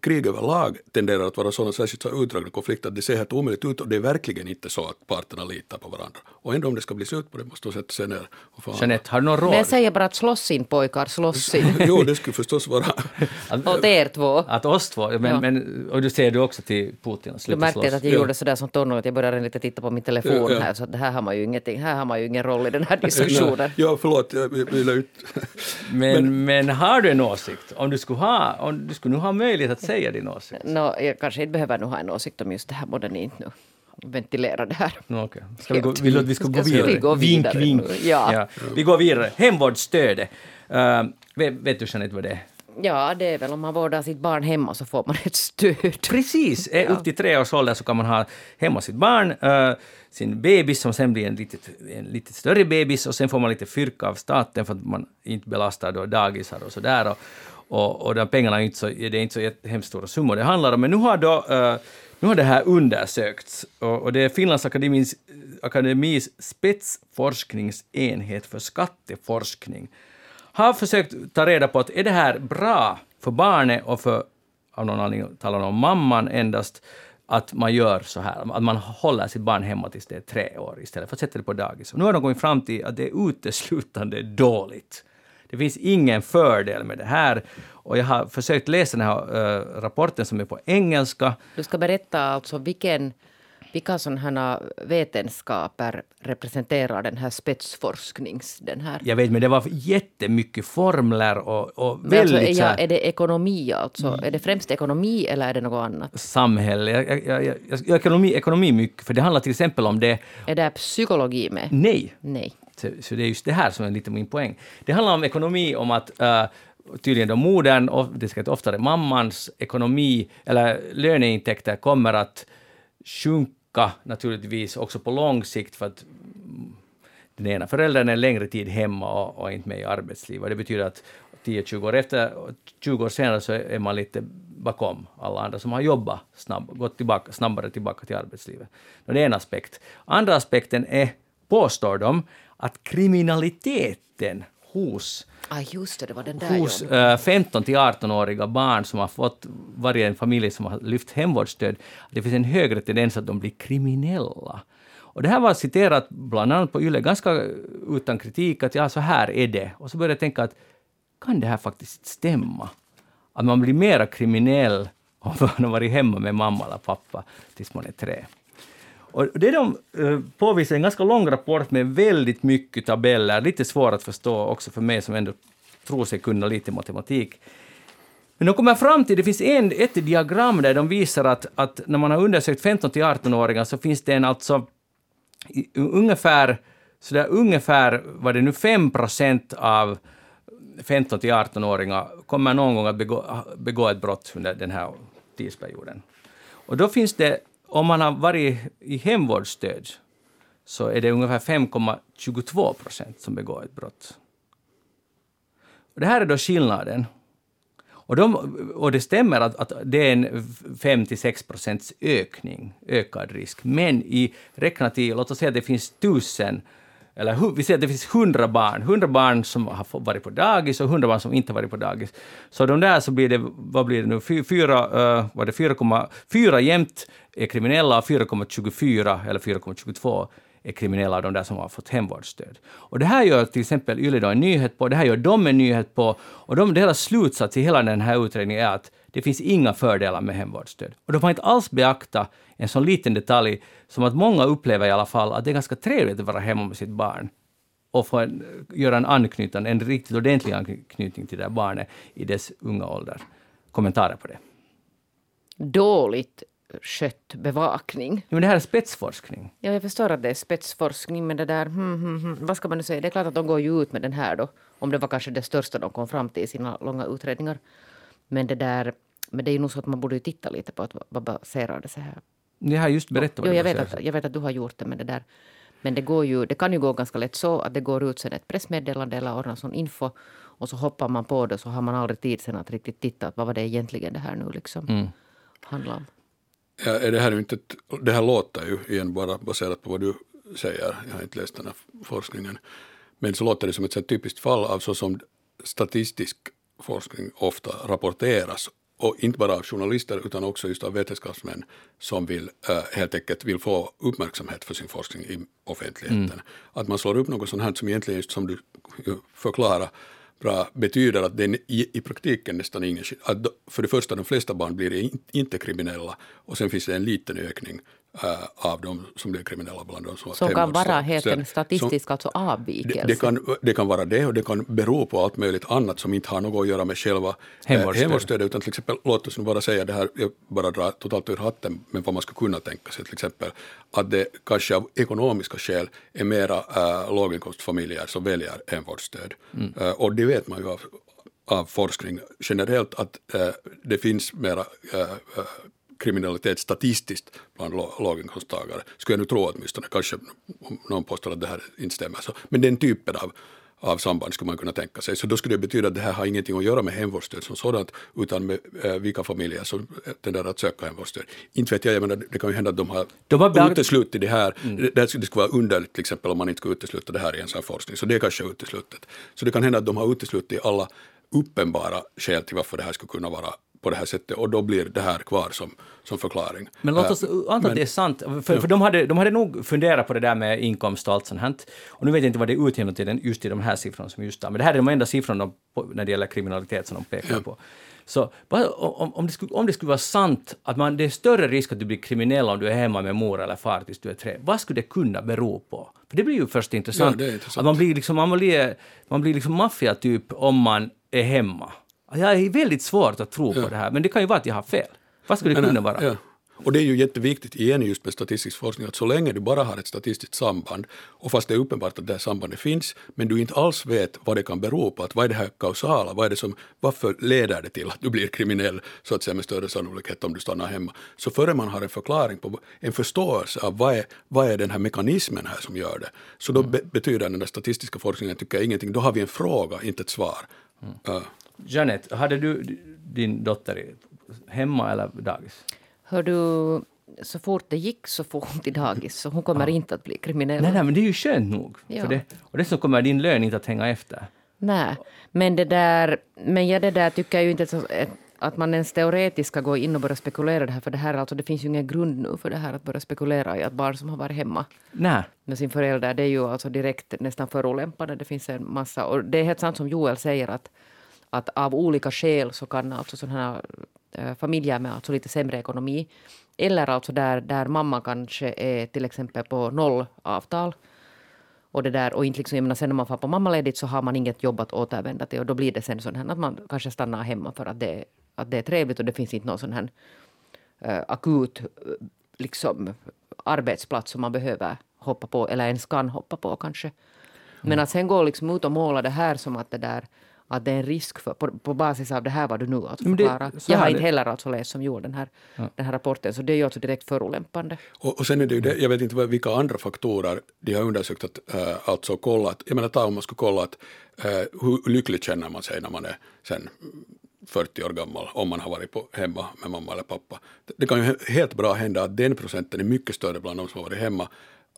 krig överlag tenderar att vara sådana särskilt så utdragna konflikter att det ser helt omöjligt ut och det är verkligen inte så att parterna litar på varandra. Och ändå om det ska bli slut på det måste de sätta sig ner och förhandla. Jeanette, har du någon råd? Men jag säger bara att slåss in pojkar, slåss in. [laughs] jo, det skulle förstås vara [laughs] Åt er två. Att oss två, men, Ja. men, och du säger du också till Putin att Du sluta märkte slåss. att jag Ja. gjorde sådär som tonåring att jag började lite titta på min telefon Ja, ja. här så att det här har man ju ingenting, här har man ju ingen roll i den här diskussionen. Ja, förlåt, jag ville ut... [laughs] Men, men, har du en åsikt? Om du skulle, ha, om du skulle nu ha möjlighet att säga din åsikt? Nå, jag kanske inte behöver nu ha en åsikt om just det här, borde ni inte nu ventilera det här. No, okay. Ska vi gå, vill du att vi ska gå Ska vi vidare? gå vidare vink, vink. Ja. Vi går vidare. Hemvårdsstödet. Uh, vet, vet du Jeanette vad det är? Ja, det är väl om man vårdar sitt barn hemma så får man ett stöd. Precis! Eh, Upp till tre års ålder så kan man ha hemma sitt barn, eh, sin bebis som sen blir en lite, en lite större bebis och sen får man lite fyrka av staten för att man inte belastar då dagisar och sådär. Och, och, och de pengarna är inte så, det är inte så hemskt stora summor det handlar om. Men nu har, då, eh, nu har det här undersökts och, och det är Finlands akademis, akademis spetsforskningsenhet för skatteforskning har försökt ta reda på att är det här bra för barnet och för, av någon anledning talar om mamman endast, att man gör så här, att man håller sitt barn hemma tills det är tre år istället för att sätta det på dagis. Och nu har de kommit fram till att det är uteslutande dåligt. Det finns ingen fördel med det här. Och jag har försökt läsa den här eh, rapporten som är på engelska. Du ska berätta alltså vilken, vilka sådana vetenskaper representerar den här spetsforsknings... Den här. Jag vet, men det var jättemycket formler och, och Men alltså, väldigt är, så jag, är det ekonomi alltså? Är det främst ekonomi eller är det något annat? samhälle. Jag, jag, jag, jag, ekonomi, ekonomi mycket, för det handlar till exempel om det. Är det psykologi med? Nej, Nej. Eh, så, det är just det här som är lite min poäng. Det handlar om ekonomi, om att uh, tydligen då modern, och det ska inte oftare mammans ekonomi eller löneintäkter kommer att sjunka naturligtvis också på lång sikt för att den ena föräldern är längre tid hemma och, och inte med i arbetslivet. Det betyder att 10-20 år efter, 20 år senare så är man lite bakom alla andra som har jobbat snabb, gått tillbaka, snabbare tillbaka till arbetslivet. Det är en aspekt. Andra aspekten är, påstår de, att kriminaliteten hos Ah, just det, det var den där hos jag... eh, 15 till 18-åriga barn som har fått, varit en familj som har lyft hemvårdsstöd, det finns en högre tendens att de blir kriminella. Och det här var citerat bland annat på YLE, ganska utan kritik, att ja, så här är det. Och så började jag tänka att kan det här faktiskt stämma? Att man blir mera kriminell om man har varit hemma med mamma eller pappa tills man är tre. Och det de påvisar påvisar en ganska lång rapport med väldigt mycket tabeller, lite svår att förstå också för mig som ändå tror sig kunna lite matematik. Men de kommer fram till, det finns en, ett diagram där de visar att, att när man har undersökt 15 till 18-åringar så finns det en alltså ungefär, så där ungefär, var det nu 5 procent av 15 till 18-åringar kommer någon gång att begå, begå ett brott under den här tidsperioden. Och då finns det, om man har varit i hemvårdsstöd, så är det ungefär 5,22 procent som begår ett brott. Och det här är då skillnaden. Och, de, och det stämmer att, att det är en 5-6 procents ökning, ökad risk. Men i räknat i, låt oss säga att det finns tusen eller vi säger att det finns 100 barn, 100 barn som har varit på dagis och 100 barn som inte varit på dagis. Så de där så blir det, vad blir det nu, 4, uh, var det? 4,4 jämt är kriminella och 4,24 eller 4,22 är kriminella av de där som har fått hemvårdsstöd. Och det här gör till exempel Yle en nyhet på, det här gör de en nyhet på, och de, deras slutsats i hela den här utredningen är att det finns inga fördelar med hemvårdsstöd. Och de har inte alls beaktat en sån liten detalj som att många upplever i alla fall att det är ganska trevligt att vara hemma med sitt barn och få en, göra en anknytning, en riktigt ordentlig anknytning till det där barnet i dess unga ålder. Kommentarer på det? Dåligt skött bevakning. men det här är spetsforskning. Ja, jag förstår att det är spetsforskning, men det där... Hmm, hmm, hmm, vad ska man nu säga? Det är klart att de går ju ut med den här då, om det var kanske det största de kom fram till i sina långa utredningar. Men det där... Men det är ju nog så att man borde titta lite på att vad baserar det sig här jag har just berättat vad jo, jag vet, att, jag vet att du har gjort det, men det där... Men det, går ju, det kan ju gå ganska lätt så att det går ut sen ett pressmeddelande eller ordnar sån info och så hoppar man på det så har man aldrig tid sen att riktigt titta vad var det egentligen det här nu liksom mm. handlar om. Ja, det, här inte ett, det här låter ju igen bara baserat på vad du säger, jag har inte läst den här forskningen, men så låter det som ett typiskt fall av så som statistisk forskning ofta rapporteras och inte bara av journalister utan också just av vetenskapsmän som vill, äh, helt enkelt vill få uppmärksamhet för sin forskning i offentligheten. Mm. Att man slår upp något sånt här som egentligen, just som du förklarar, bra betyder att det i, i praktiken nästan ingen att För det första, de flesta barn blir inte kriminella och sen finns det en liten ökning av de som blir kriminella bland dem som Som kan vara helt en statistisk som, alltså avvikelse? Det, det, kan, det kan vara det och det kan bero på allt möjligt annat som inte har något att göra med själva äh, hemvårdsstödet utan till exempel, låt oss nu bara säga det här, jag bara drar totalt ur hatten, men vad man skulle kunna tänka sig till exempel, att det kanske av ekonomiska skäl är mera äh, låginkomstfamiljer som väljer hemvårdsstöd. Mm. Äh, och det vet man ju av, av forskning generellt att äh, det finns mera äh, kriminalitet statistiskt bland låginkomsttagare, skulle jag nu tro åtminstone, kanske någon påstår att det här inte stämmer. Så, men den typen av, av samband skulle man kunna tänka sig. Så då skulle det betyda att det här har ingenting att göra med hemvårdsstöd som sådant, utan med eh, vilka familjer som tenderar att söka hemvårdsstöd. Inte vet jag, jag menar, det kan ju hända att de har, de har uteslutit det här. Mm. Det, det skulle vara underligt till exempel om man inte skulle utesluta det här i en sån forskning, så det är kanske uteslutet. Så det kan hända att de har uteslutit alla uppenbara skäl till varför det här skulle kunna vara på det här sättet och då blir det här kvar som, som förklaring. Men låt oss anta att det är sant, för, ja. för de, hade, de hade nog funderat på det där med inkomst och allt sånt här. Och nu vet jag inte vad det är utjämnat till just i de här siffrorna som just där, men det här är de enda siffrorna när det gäller kriminalitet som de pekar ja. på. Så om, om, det skulle, om det skulle vara sant att man, det är större risk att du blir kriminell om du är hemma med mor eller far tills du är tre, vad skulle det kunna bero på? För det blir ju först intressant. Ja, intressant. Att man blir liksom, man blir, man blir liksom maffiatyp om man är hemma. Jag är väldigt svårt att tro på det här, men det kan ju vara att jag har fel. Vad skulle det kunna vara? Ja. Och det är ju jätteviktigt igen just med statistisk forskning att så länge du bara har ett statistiskt samband och fast det är uppenbart att det här sambandet finns men du inte alls vet vad det kan bero på, att vad är det här kausala, vad är det som, varför leder det till att du blir kriminell så att säga med större sannolikhet om du stannar hemma. Så före man har en förklaring på, en förståelse av vad är, vad är den här mekanismen här som gör det, så då mm. be, betyder den där statistiska forskningen tycker jag ingenting, då har vi en fråga, inte ett svar. Mm. Uh. Jeanette, hade du din dotter hemma eller dagis? Hör du, så fort det gick så får hon till dagis, så hon kommer ja. inte att bli kriminell. Nej, nej, men det är ju skönt nog. Ja. För det, och dessutom kommer din lön inte att hänga efter. Nej, men det där, men jag det där tycker jag ju inte så, att man ens teoretiskt ska gå in och börja spekulera det här, för det här alltså, det finns ju ingen grund nu för det här att börja spekulera i att barn som har varit hemma Nej. med sin förälder, det är ju alltså direkt nästan förolämpande. Det finns en massa, och det är helt sant som Joel säger att att av olika skäl så kan alltså sådana äh, familjer med alltså lite sämre ekonomi eller alltså där, där mamma kanske är till exempel på noll avtal och, det där, och inte liksom, jag menar, sen när man får på mammaledigt så har man inget jobb att återvända till och då blir det sen sån här att man kanske stannar hemma för att det, att det är trevligt och det finns inte någon sån här äh, akut liksom, arbetsplats som man behöver hoppa på eller ens kan hoppa på kanske. Men mm. att sen gå liksom ut och måla det här som att det där att det är en risk för, på, på basis av det här vad du nu alltså det- förklarar. så Jag har inte det- heller alltså läst som gjorde den här, den här rapporten, så det är ju alltså direkt förolämpande. Och, och sen är det ju det, jag vet inte vad- vilka andra faktorer de har undersökt att äh, alltså kolla att, jag menar ta om man skulle kolla att äh, hur lycklig känner man sig när man är sen 40 år gammal om man har varit på, hemma med mamma eller pappa. Det, det kan ju he- helt bra hända att den procenten är mycket större bland de som har varit hemma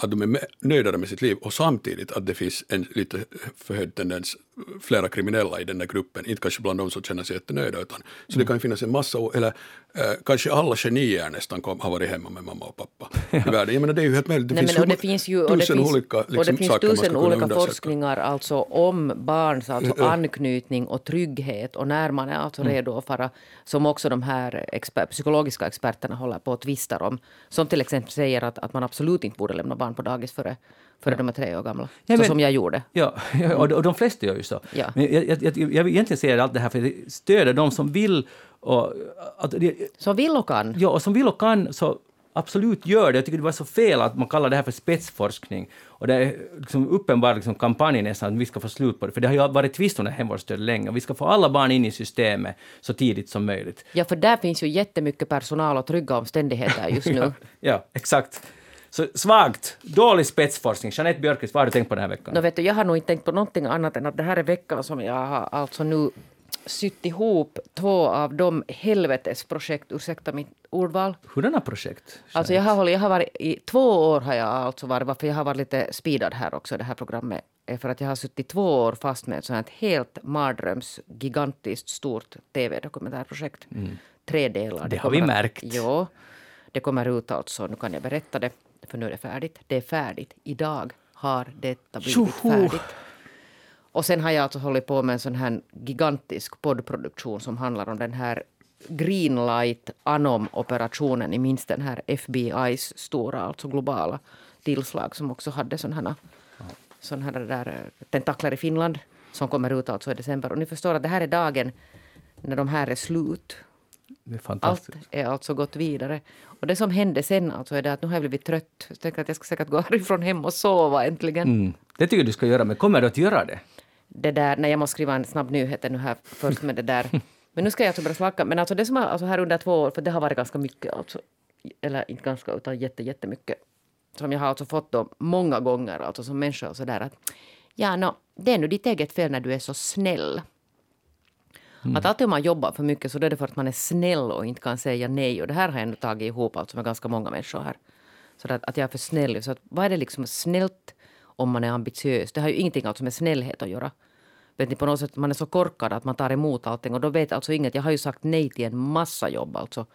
att de är nöjdare med sitt liv och samtidigt att det finns en lite förhöjd tendens, flera kriminella i den där gruppen, inte kanske bland de som känner sig jättenöjda, utan så det kan ju finnas en massa, eller eh, kanske alla genier nästan kom, har varit hemma med mamma och pappa i världen. Jag menar det är ju helt möjligt, det Nej, finns, men, och det finns ju och det tusen finns, olika och liksom, det finns saker man ska tusen olika forskningar alltså om barns alltså anknytning och trygghet och när man är alltså Mm. redo att fara, som också de här exper, psykologiska experterna håller på och tvistar om. Som till exempel säger att, att man absolut inte borde lämna barn på dagis före, före de är tre år gamla. Ja, så men- som jag gjorde. Ja, [laughs] och, och de flesta gör ju så. Ja. Men jag, jag, jag, jag vill egentligen säga allt det här för att stödja de som vill och, att, Som vill och kan. ja, och som vill och kan så absolut gör det. Jag tycker det var så fel att man kallar det här för spetsforskning. Och det är liksom uppenbar liksom kampanj nästan att vi ska få slut på det. För det har ju varit tvist om hemvårdsstödet länge. Och vi ska få alla barn in i systemet så tidigt som möjligt. Ja, för där finns ju jättemycket personal och trygga omständigheter just [laughs] nu. Ja, ja, exakt. Så svagt, dålig spetsforskning. Jeanette Björkqvist, vad har du tänkt på den här veckan? Nå, vet du, jag har nog inte tänkt på någonting annat än att det här är veckan som jag har alltså nu sytt ihop två av de helvetesprojekt, ursäkta mitt ordval. Hurdana projekt? Alltså jag har, hållit, jag har varit, I två år har jag alltså varit, varför jag har varit lite speedad här också, det här programmet, är för att jag har suttit två år fast med ett sånt här helt mardröms, gigantiskt stort tv-dokumentärprojekt. Tre delar. Mm. Det har vi märkt. Ja, det kommer ut alltså, nu kan jag berätta det, för nu är det färdigt. Det är färdigt. Idag har detta blivit Tjoho! färdigt. Och sen har jag alltså hållit på med en sån här gigantisk poddproduktion som handlar om den här Greenlight Anom-operationen i minst den här FBI's stora, alltså globala tillslag som också hade sådana här, sån här där, eh, tentakler i Finland som kommer ut alltså i december. Och ni förstår att det här är dagen när de här är slut. Det är Allt är alltså gått vidare. Och det som hände sen alltså är det att nu har jag blivit trött. Jag tänker att jag ska säkert gå [laughs] härifrån hem och sova äntligen. Mm. Det tycker jag du ska göra, men kommer du att göra det? det där, nej jag måste skriva en snabb nyhet nu här först med det där. [laughs] Men nu ska jag alltså börja slacka. Men alltså det som har, alltså här under två år, för det har varit ganska mycket alltså, eller inte ganska utan jätte, jättemycket. Som jag har alltså fått då många gånger alltså som människa och sådär att ja no, det är nu ditt eget fel när du är så snäll. Mm. Att alltid om man jobbar för mycket så då är det för att man är snäll och inte kan säga nej. Och det här har jag ändå tagit ihop alltså med ganska många människor här. Så att, att jag är för snäll. Så att, vad är det liksom snällt om man är ambitiös? Det har ju ingenting alltså med snällhet att göra. Vet ni, på något sätt, man är så korkad att man tar emot allting. Och då vet alltså inget. Jag har ju sagt nej till en massa jobb. Alltså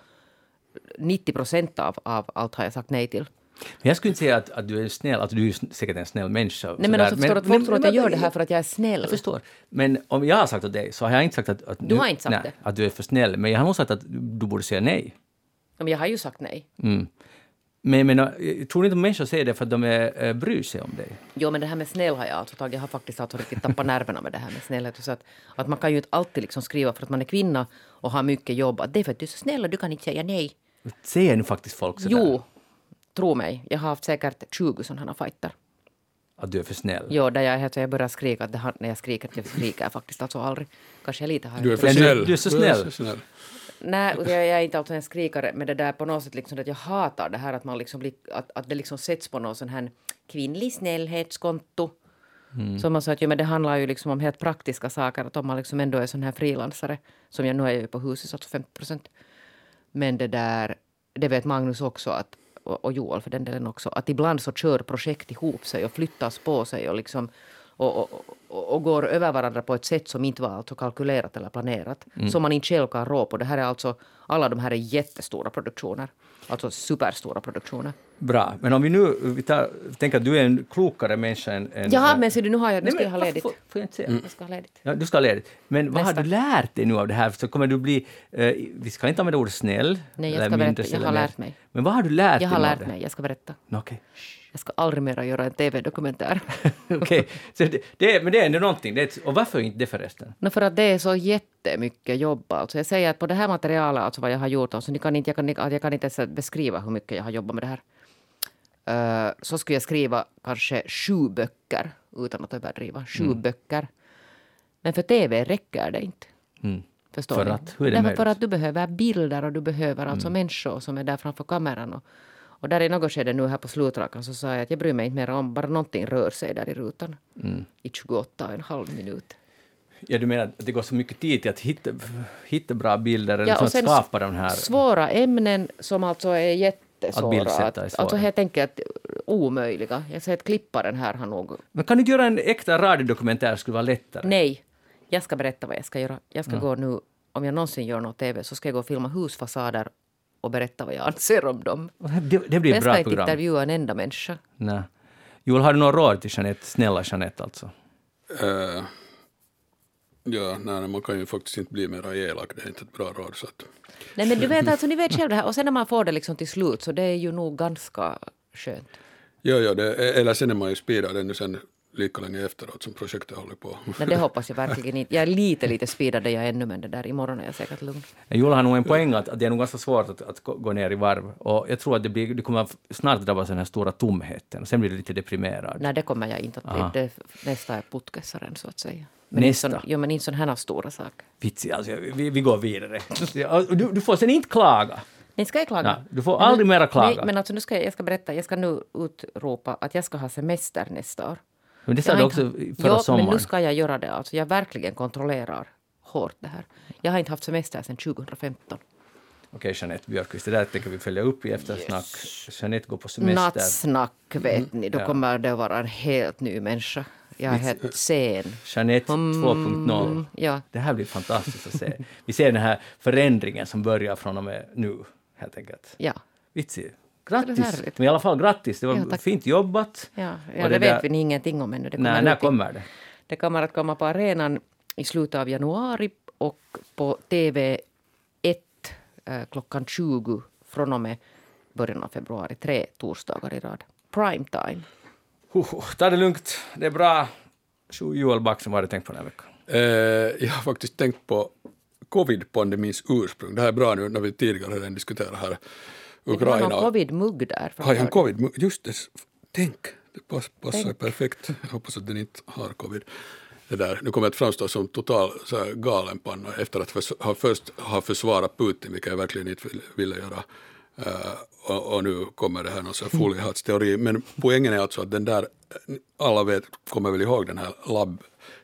90 procent av, av allt har jag sagt nej till. Men jag skulle inte säga att, att du är snäll, att du är säkert en snäll människa. Nej men sådär. alltså förstår du att folk tror att jag gör det här för att jag är snäll. Jag förstår. Men om jag har sagt åt dig så har jag inte sagt att, att, Du har inte sagt nej, det. att du är för snäll. Men jag har nog sagt att du borde säga nej. Men jag har ju sagt nej. Mm. Men, men jag tror inte att människor säger det för att de är, äh, bryr sig om dig. Jo, men det här med snäll har jag alltså tagit. Jag har faktiskt alltså riktigt tappat nerverna med det här med snällhet. Så att, att man kan ju inte alltid liksom skriva för att man är kvinna och har mycket jobb. Att det är för att du är så snäll och du kan inte säga nej. Säger nu faktiskt folk sådär? Jo, tro mig. Jag har haft säkert 20 sådana fighter. Att du är för snäll? Jo, där jag, jag börjar skrika. Att det har, när jag skriker, jag skriker faktiskt alltså aldrig. Kanske jag lite har... Du är för Men du- snäll. du är så snäll. Nej, jag, jag är inte alltså en skrikare med det där på något sätt liksom att jag hatar det här att man liksom blir, att, att det liksom sätts på någon sån här kvinnlig snällhetskonto. Som man sa att jo, men det handlar ju liksom om helt praktiska saker. Att om man liksom ändå är sån här frilansare, som jag nu är ju på huset, alltså 50 procent. Men det där, det vet Magnus också att, och, och Joel för den delen också, att ibland så kör projekt ihop sig och flyttas på sig och liksom och, och, och, går över varandra på ett sätt som inte var alltså kalkylerat eller planerat. Som man inte själv kan rå på. Det här är alltså, alla de här är jättestora produktioner. Alltså superstora produktioner. Bra. Men om vi nu vi tar, tänker att du är en klokare människa än... än Jaha, men ser du, nu har jag, nu ska jag ha ledigt. Får, får jag inte säga? Jag ska ha ledigt. Ja, du ska ha ledigt. Men vad har Nästa. du lärt dig nu av det här? Så kommer du bli... Eh, vi ska inte använda ordet snäll. Nej, jag ska berätta. Jag har lärt mig. Men vad har du lärt Jag dig har nu av lärt mig, jag ska berätta. Okej. Jag ska aldrig mer göra en tv-dokumentär. [laughs] Okej. Så det, det, men det är ändå någonting. Är, och varför inte det förresten? No, för att det är så jättemycket jobb. Alltså jag säger att på det här materialet, alltså vad jag har gjort, alltså ni kan inte, jag, kan, jag kan inte ens beskriva hur mycket jag har jobbat med det här. Eh, så skulle jag skriva kanske sju böcker, utan att överdriva. Sju böcker. Men för TV räcker det inte. Mm. Förstår För ni? att? Hur är det Därför för möjligt? att du behöver bilder och du behöver alltså människor som är där framför kameran. Och, och där i något skede nu här på slutrakan så sa jag att jag bryr mig inte mer om bara någonting rör sig där i rutan. I 28 och en halv minut. Ja, du menar att det går så mycket tid till att hitta, hitta bra bilder eller Ja, liksom och sen skapa de här... Svåra ämnen som alltså är jättesvåra. Att bildsätta är svåra. alltså tänker att omöjliga. Jag säger att klipparen här har nog... Men kan du göra en äkta radiodokumentär skulle vara lättare? Nej, jag ska berätta vad jag ska göra. Jag ska gå nu, om jag någonsin gör något TV, så ska jag gå och filma husfasader och berätta vad jag anser om dem. Det, det blir Men ett jag bra ska inte program. intervjua en enda människa. Nej. Joel, har du några råd till Jeanette? Snälla Jeanette alltså. Eh, ja, nej, man kan ju faktiskt inte bli mer elak, det är inte ett bra råd. Så att, Nej men du vet alltså, ni vet själv det här. Och sen när man får det liksom till slut så det är ju nog ganska skönt. ja, ja, det, eller sen är man ju speedad ännu sen lika länge efteråt som projektet håller på. [laughs] Men det hoppas jag verkligen inte. Jag är lite, lite speedad jag ännu men det där imorgon är jag säkert lugn. Joel har nog en poäng att, det är nog ganska svårt att, att gå ner i varv. Och jag tror att det, blir, det kommer snart drabbas av den här stora tomheten. Och sen blir du lite deprimerad. Nej, det kommer jag inte att Aha. bli. Det, nästa är putkessaren så att säga. Men Nästa? Inte sån, jo, men inte sådana här stora saker. Vitsi, alltså, vi, vi går vidare. Ja, [laughs] Du, du får sen inte klaga. Nej, ska jag klaga? Ja, du får aldrig mera klaga. Nej, men alltså nu ska jag, jag ska berätta. Jag ska nu utropa att jag ska ha semester nästa år. Men det sa du också inte- förra ja, sommaren. men nu ska jag göra det. Alltså, jag verkligen kontrollerar hårt det här. Jag har inte haft semester sedan 2015. Okej, Jeanette Björkqvist, det där tänker vi följa upp i eftersnack. Jeanette går på semester. Nattsnack vet ni, då Ja. kommer det att vara en helt ny människa. Jag är helt sen. Jeanette 2.0. Mm, ja. Det här blir fantastiskt att se. Vi ser den här förändringen som börjar från och med nu, helt enkelt. Ja. Vitsi. Grattis! Men i alla fall grattis, det var Ja, fint jobbat. Ja, ja det, det vet där- vi ingenting om ännu. Det Nej, kommer när ut i- kommer det? Det kommer att komma på arenan i slutet av januari och på TV1 eh, klockan 20 från och med början av februari. Tre torsdagar i rad. Prime time. Huh, ta det lugnt, det är bra. Joel Backström, vad har du tänkt på den här veckan? Eh, jag har faktiskt tänkt på covid-pandemins ursprung. Det här är bra nu när vi tidigare redan diskuterat här Det var Ukraina. någon covid-mugg där. Har jag en framför. covid? Just det, tänk, det pass, passar Tänk. perfekt. Jag hoppas att den inte har covid. Det där. Nu kommer jag att framstå som total så här, galenpanna efter att förs- ha först ha försvarat Putin, vilket jag verkligen inte vill- ville göra. Eh, och, och nu kommer det här någon sån här foliehattsteori. Men poängen är alltså att den där, alla vet, kommer väl ihåg den här labb,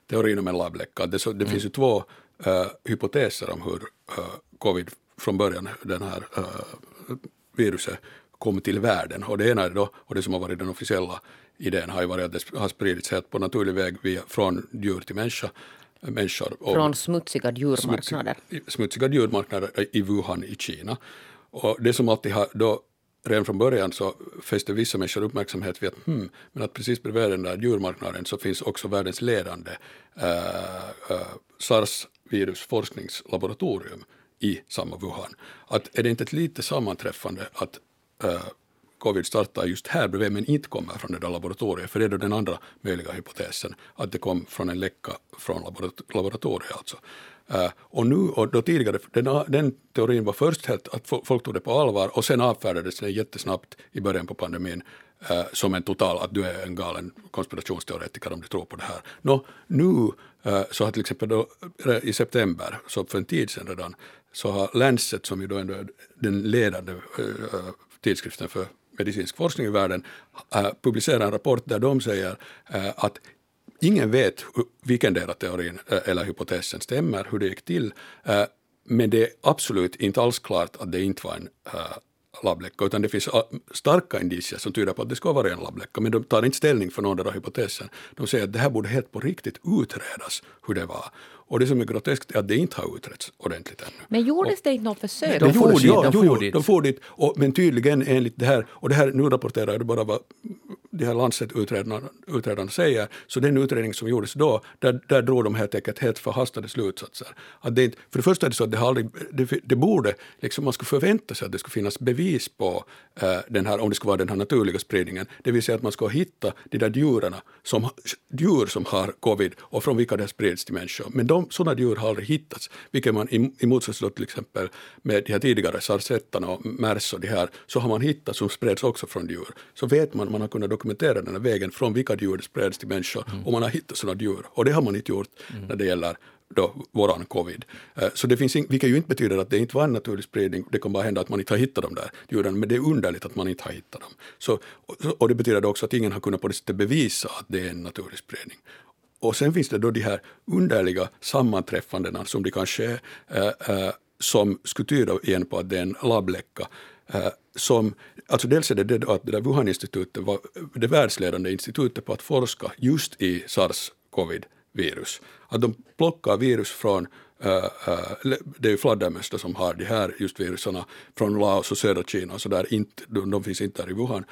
teorin om en labbläcka. Det, så, det finns ju två eh, hypoteser om hur eh, covid från början, den här viruset, kom till världen. Och det ena är då, och det som har varit den officiella idén har ju varit att det har spridits helt på naturlig väg via, från djur till människa, människor. Och Från smutsiga djurmarknader. smutsiga, smutsiga djurmarknader i Wuhan i Kina. Och det som alltid har då redan från början så fäste vissa människor uppmärksamhet vid att, hmm, men att precis bredvid den där djurmarknaden så finns också världens ledande äh, äh, SARS-virusforskningslaboratorium i samma Wuhan. Att är det inte ett lite sammanträffande att äh, covid startar just här bredvid men inte kommer från det där laboratoriet, för det är då den andra möjliga hypotesen, att det kom från en läcka från laboratoriet alltså. Äh, och nu, och då tidigare, den, den teorin var först helt att folk tog det på allvar och sen avfärdades den jättesnabbt i början på pandemin äh, som en total, att du är en galen konspirationsteoretiker om du tror på det här. Nå, nu äh, så har till exempel då, i september, så för en tid sedan redan, så har Lancet, som ju då ändå är den ledande eh, tidskriften för medicinsk forskning i världen, eh, publicerat en rapport där de säger eh, att ingen vet vilken del av teorin eller hypotesen stämmer, hur det gick till, men det är absolut inte alls klart att det inte var en labbläcka, utan det finns starka indicier som tyder på att det ska vara en labbläcka, men de tar inte ställning för någon av hypotesen. De säger att det här borde helt på riktigt utredas hur det var. Och det som är groteskt är att det inte har utretts ordentligt ännu. Men gjordes det inte något försök? De De for dit, dit, de de for for dit. De for dit och, men tydligen enligt det här, och det här nu rapporterar jag bara vad de här Lancet-utredarna säger, så den utredning som gjordes då, där, där drog de helt enkelt helt förhastade slutsatser. Att det, inte- för det första är det så att det, aldrig, det, det borde, liksom man skulle förvänta sig att det skulle finnas bevis på eh, den här, om det skulle vara den här naturliga spridningen, det vill säga att man ska hitta de där djuren som, djur som har covid och från vilka det har spridits till människor. Men de, sådana djur har aldrig hittats, vilket man i, i motsats till exempel med de här tidigare sarsettarna och mers och de här, så har man hittat som spreds också från djur. Så vet man, man har kunnat dokumentera dokumentera den här vägen från vilka djur det spreds till människor och man har hittat sådana djur. Och det har man inte gjort när det gäller då våran covid. Eh, Så det finns, in- vilket ju inte betyder att det inte var en naturlig spridning, det kan bara hända att man inte har hittat de där djuren, men det är underligt att man inte har hittat dem. Så, och- det betyder också att ingen har kunnat på det sättet bevisa att det är en naturlig spridning. Och sen finns det då de här underliga sammanträffandena som det kanske är, eh, eh, som skulle tyda igen på att det är en labbläcka som, alltså dels är det det då att det där Wuhan-institutet var det världsledande institutet på att forska just i sars-covid-virus. Att de plockar virus från eh, eh det är ju fladdermöss som har de här just virusarna från Laos och södra Kina och så där, inte, de, de finns inte där i Wuhan.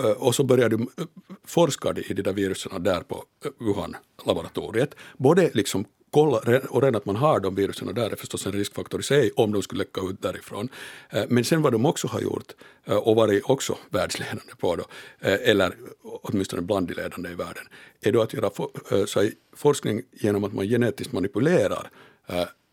Eh, och så började de eh, forska i de där virusen där på Wuhan-laboratoriet. Både liksom kolla, och redan att man har de virusen där är förstås en riskfaktor i sig om de skulle läcka ut därifrån. Eh, men sen vad de också har gjort eh, och varit också världsledande på då, eh, eller åtminstone bland de ledande i världen, är då att göra så forskning genom att man genetiskt manipulerar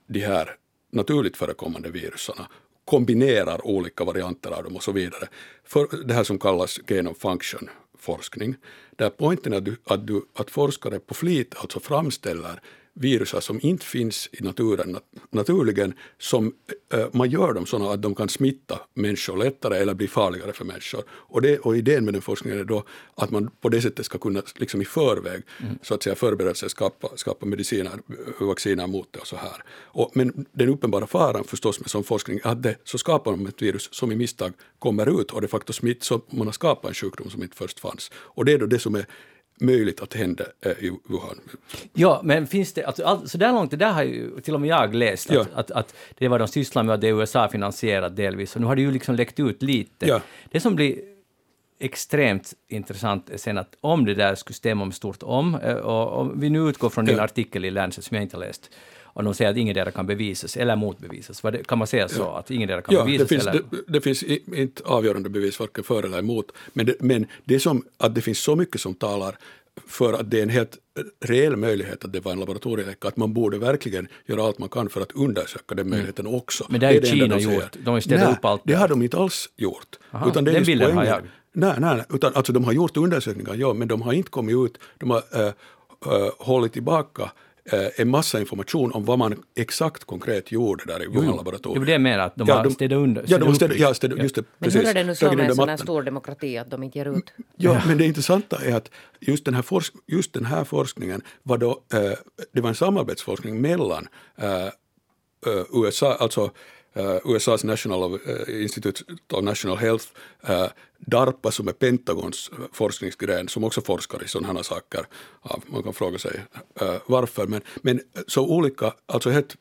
de här naturligt förekommande virusarna kombinerar olika varianter av dem och så vidare. För det här som kallas gain of function forskning, där poängen är att, du, att, du, att forskare på flit alltså framställer virusar som inte finns i naturen nat- naturligen, som eh, man gör dem sådana att de kan smitta människor lättare eller bli farligare för människor. Och, det, och idén med den forskningen är då att man på det sättet ska kunna liksom i förväg så att säga förbereda sig, skapa, skapa mediciner, vacciner mot det och så här. Och, men den uppenbara faran förstås med sån forskning är att det, så skapar man ett virus som i misstag kommer ut och de facto smitt, så man har skapat en sjukdom som inte först fanns. Och det är då det som är möjligt att hända eh, i Wuhan. Ja, men finns det, alltså, all, så där långt, det där har ju till och med jag läst, att, Ja. att, att det var de sysslar med, att det är USA-finansierat delvis, och nu har det ju liksom läckt ut lite. Ja. Det som blir extremt intressant är sen att om det där skulle stämma med stort om, eh, och om vi nu utgår från din Ja. artikel i Lancet som jag inte har läst, och de säger att ingen där kan bevisas eller motbevisas, det, kan man säga så, att ingen där kan Ja, bevisas? det finns, eller? det, det finns inte avgörande bevis varken för eller emot, men det, men det som att det finns så mycket som talar för att det är en helt reell möjlighet att det var en laboratorieläcka, att man borde verkligen göra allt man kan för att undersöka den möjligheten också. Mm. Men det har ju Kina de gjort. De har Nej, upp allt det har de inte alls gjort. Aha, det är den bilden har jag. Nej, nej, nej, utan alltså de har gjort undersökningar, ja, men de har inte kommit ut, de har äh, äh, hållit tillbaka en massa information om vad man exakt konkret gjorde där i Wuhan-laboratoriet. var det jag menar, att de har städat under. Ja, de har städat ja, städat, just det, Men precis. hur är det nu så med en sån här stor demokrati att de inte ger ut? Ja, men det intressanta är att just den här, forsk just den här forskningen var då, eh, det var en samarbetsforskning mellan eh, eh, USA, alltså Eh, USAs National of, uh, Institute of National Health, uh, DARPA som är Pentagons forskningsgren som också forskar i sådana här saker. Ja, man kan fråga sig varför, men, men så olika, alltså helt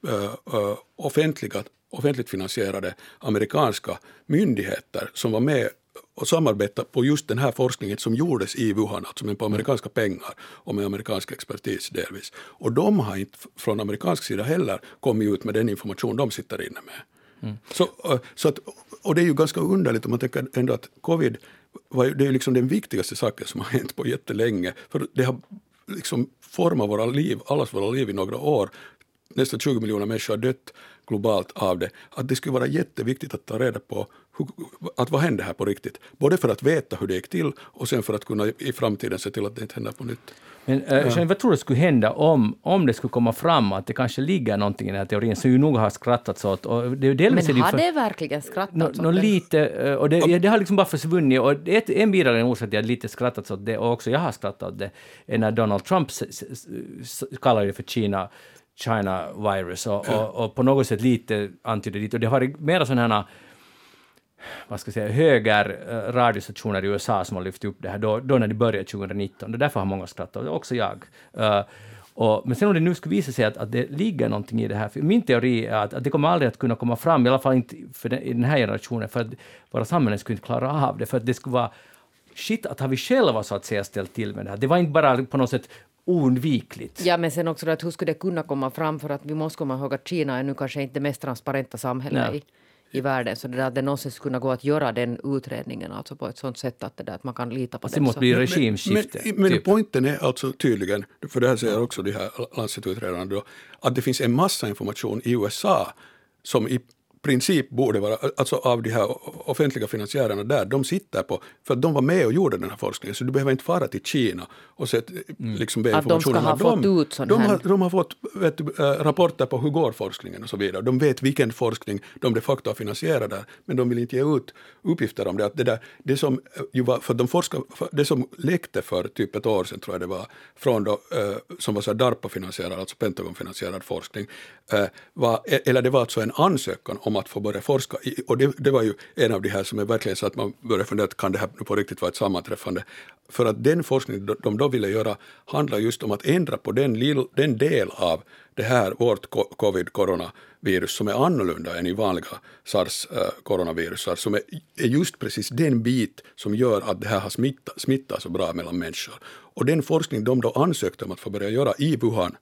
offentliga, offentligt finansierade amerikanska myndigheter som var med och samarbeta på just den här forskningen som gjordes i Wuhan, alltså men på amerikanska pengar och med amerikansk expertis delvis. Och de har inte från amerikansk sida heller kommit ut med den information de sitter inne med. Mm. Så, så att, och det är ju ganska underligt om man tänker ändå att covid, var, ju- det är liksom den viktigaste saken som har hänt på jättelänge, för det har liksom format våra liv, allas våra liv i några år. Nästan 20 miljoner människor har dött globalt av det. Att det skulle vara jätteviktigt att ta reda på hur, att vad hände här på riktigt. Både för att veta hur det gick till och sen för att kunna i framtiden se till att det inte händer på nytt. Men äh, Jeanette, vad tror du skulle hända om, om det skulle komma fram att det kanske ligger någonting i den här teorin som ju nog har skrattats åt? Och det, är delvis Men har det verkligen skrattats åt nå den? lite, eh, och det, ja, det har liksom bara försvunnit. Och det ett, en bidragande orsak till att lite skrattats åt det, och också jag har skrattat åt det, är när Donald Trump kallar det för Kina, China virus, och, och, och på något sätt lite antyder dit. Och det har mera sådana här vad ska jag säga, höger eh, i USA som har lyft upp det här, då, då när det började 2019. Och därför har många skrattat, också jag. Eh, och, men sen om det nu skulle visa sig att, att det ligger någonting i det här, för min teori är att, att det kommer aldrig att kunna komma fram, i alla fall inte för den, i den här generationen, för att våra samhällen skulle inte klara av det, för att det skulle vara shit, att har vi själva så att säga ställt till med det här? Det var inte bara på något sätt oundvikligt. Ja, men sen också det att hur skulle det kunna komma fram? För att vi måste komma ihåg att Kina är nu kanske inte det mest transparenta samhället Nej. i, i världen. Så det där, att det någonsin skulle kunna gå att göra den utredningen alltså på ett sånt sätt att, det där, att man kan lita på den. det måste bli regimskifte. men, men typ. poängen är alltså tydligen, för det här säger också de här Lancet-utredarna då, att det finns en massa information i USA som i princip borde vara, alltså av de här offentliga finansiärerna där, de sitter på, för att de var med och gjorde den här forskningen, så du behöver inte fara till Kina och sett, mm. liksom be Att de ska ha fått ut sån de här... har, de har fått vet, äh, rapporter på hur går forskningen och så vidare. De vet vilken forskning de de facto har finansierat där, men de vill inte ge ut uppgifter om det. Att det, där, det, som, ju var, för de forskar, det som läckte för typ ett år sedan, tror jag det var, från då, äh, som var så DARPA-finansierad, alltså Pentagon-finansierad forskning, var, e- eller det var alltså en ansökan om att få börja forska. Och det, det, var ju en av de här som är verkligen så att man började fundera, kan det här på riktigt vara ett sammanträffande? För att den forskning de då ville göra handlar just om att ändra på den, lill, den del av det här, vårt covid-coronavirus som är annorlunda än i vanliga sars-coronavirusar, eh, som är, är just precis den bit som gör att det här har smittat, smittat så bra mellan människor. Och den forskning de då ansökte om att få börja göra i Wuhan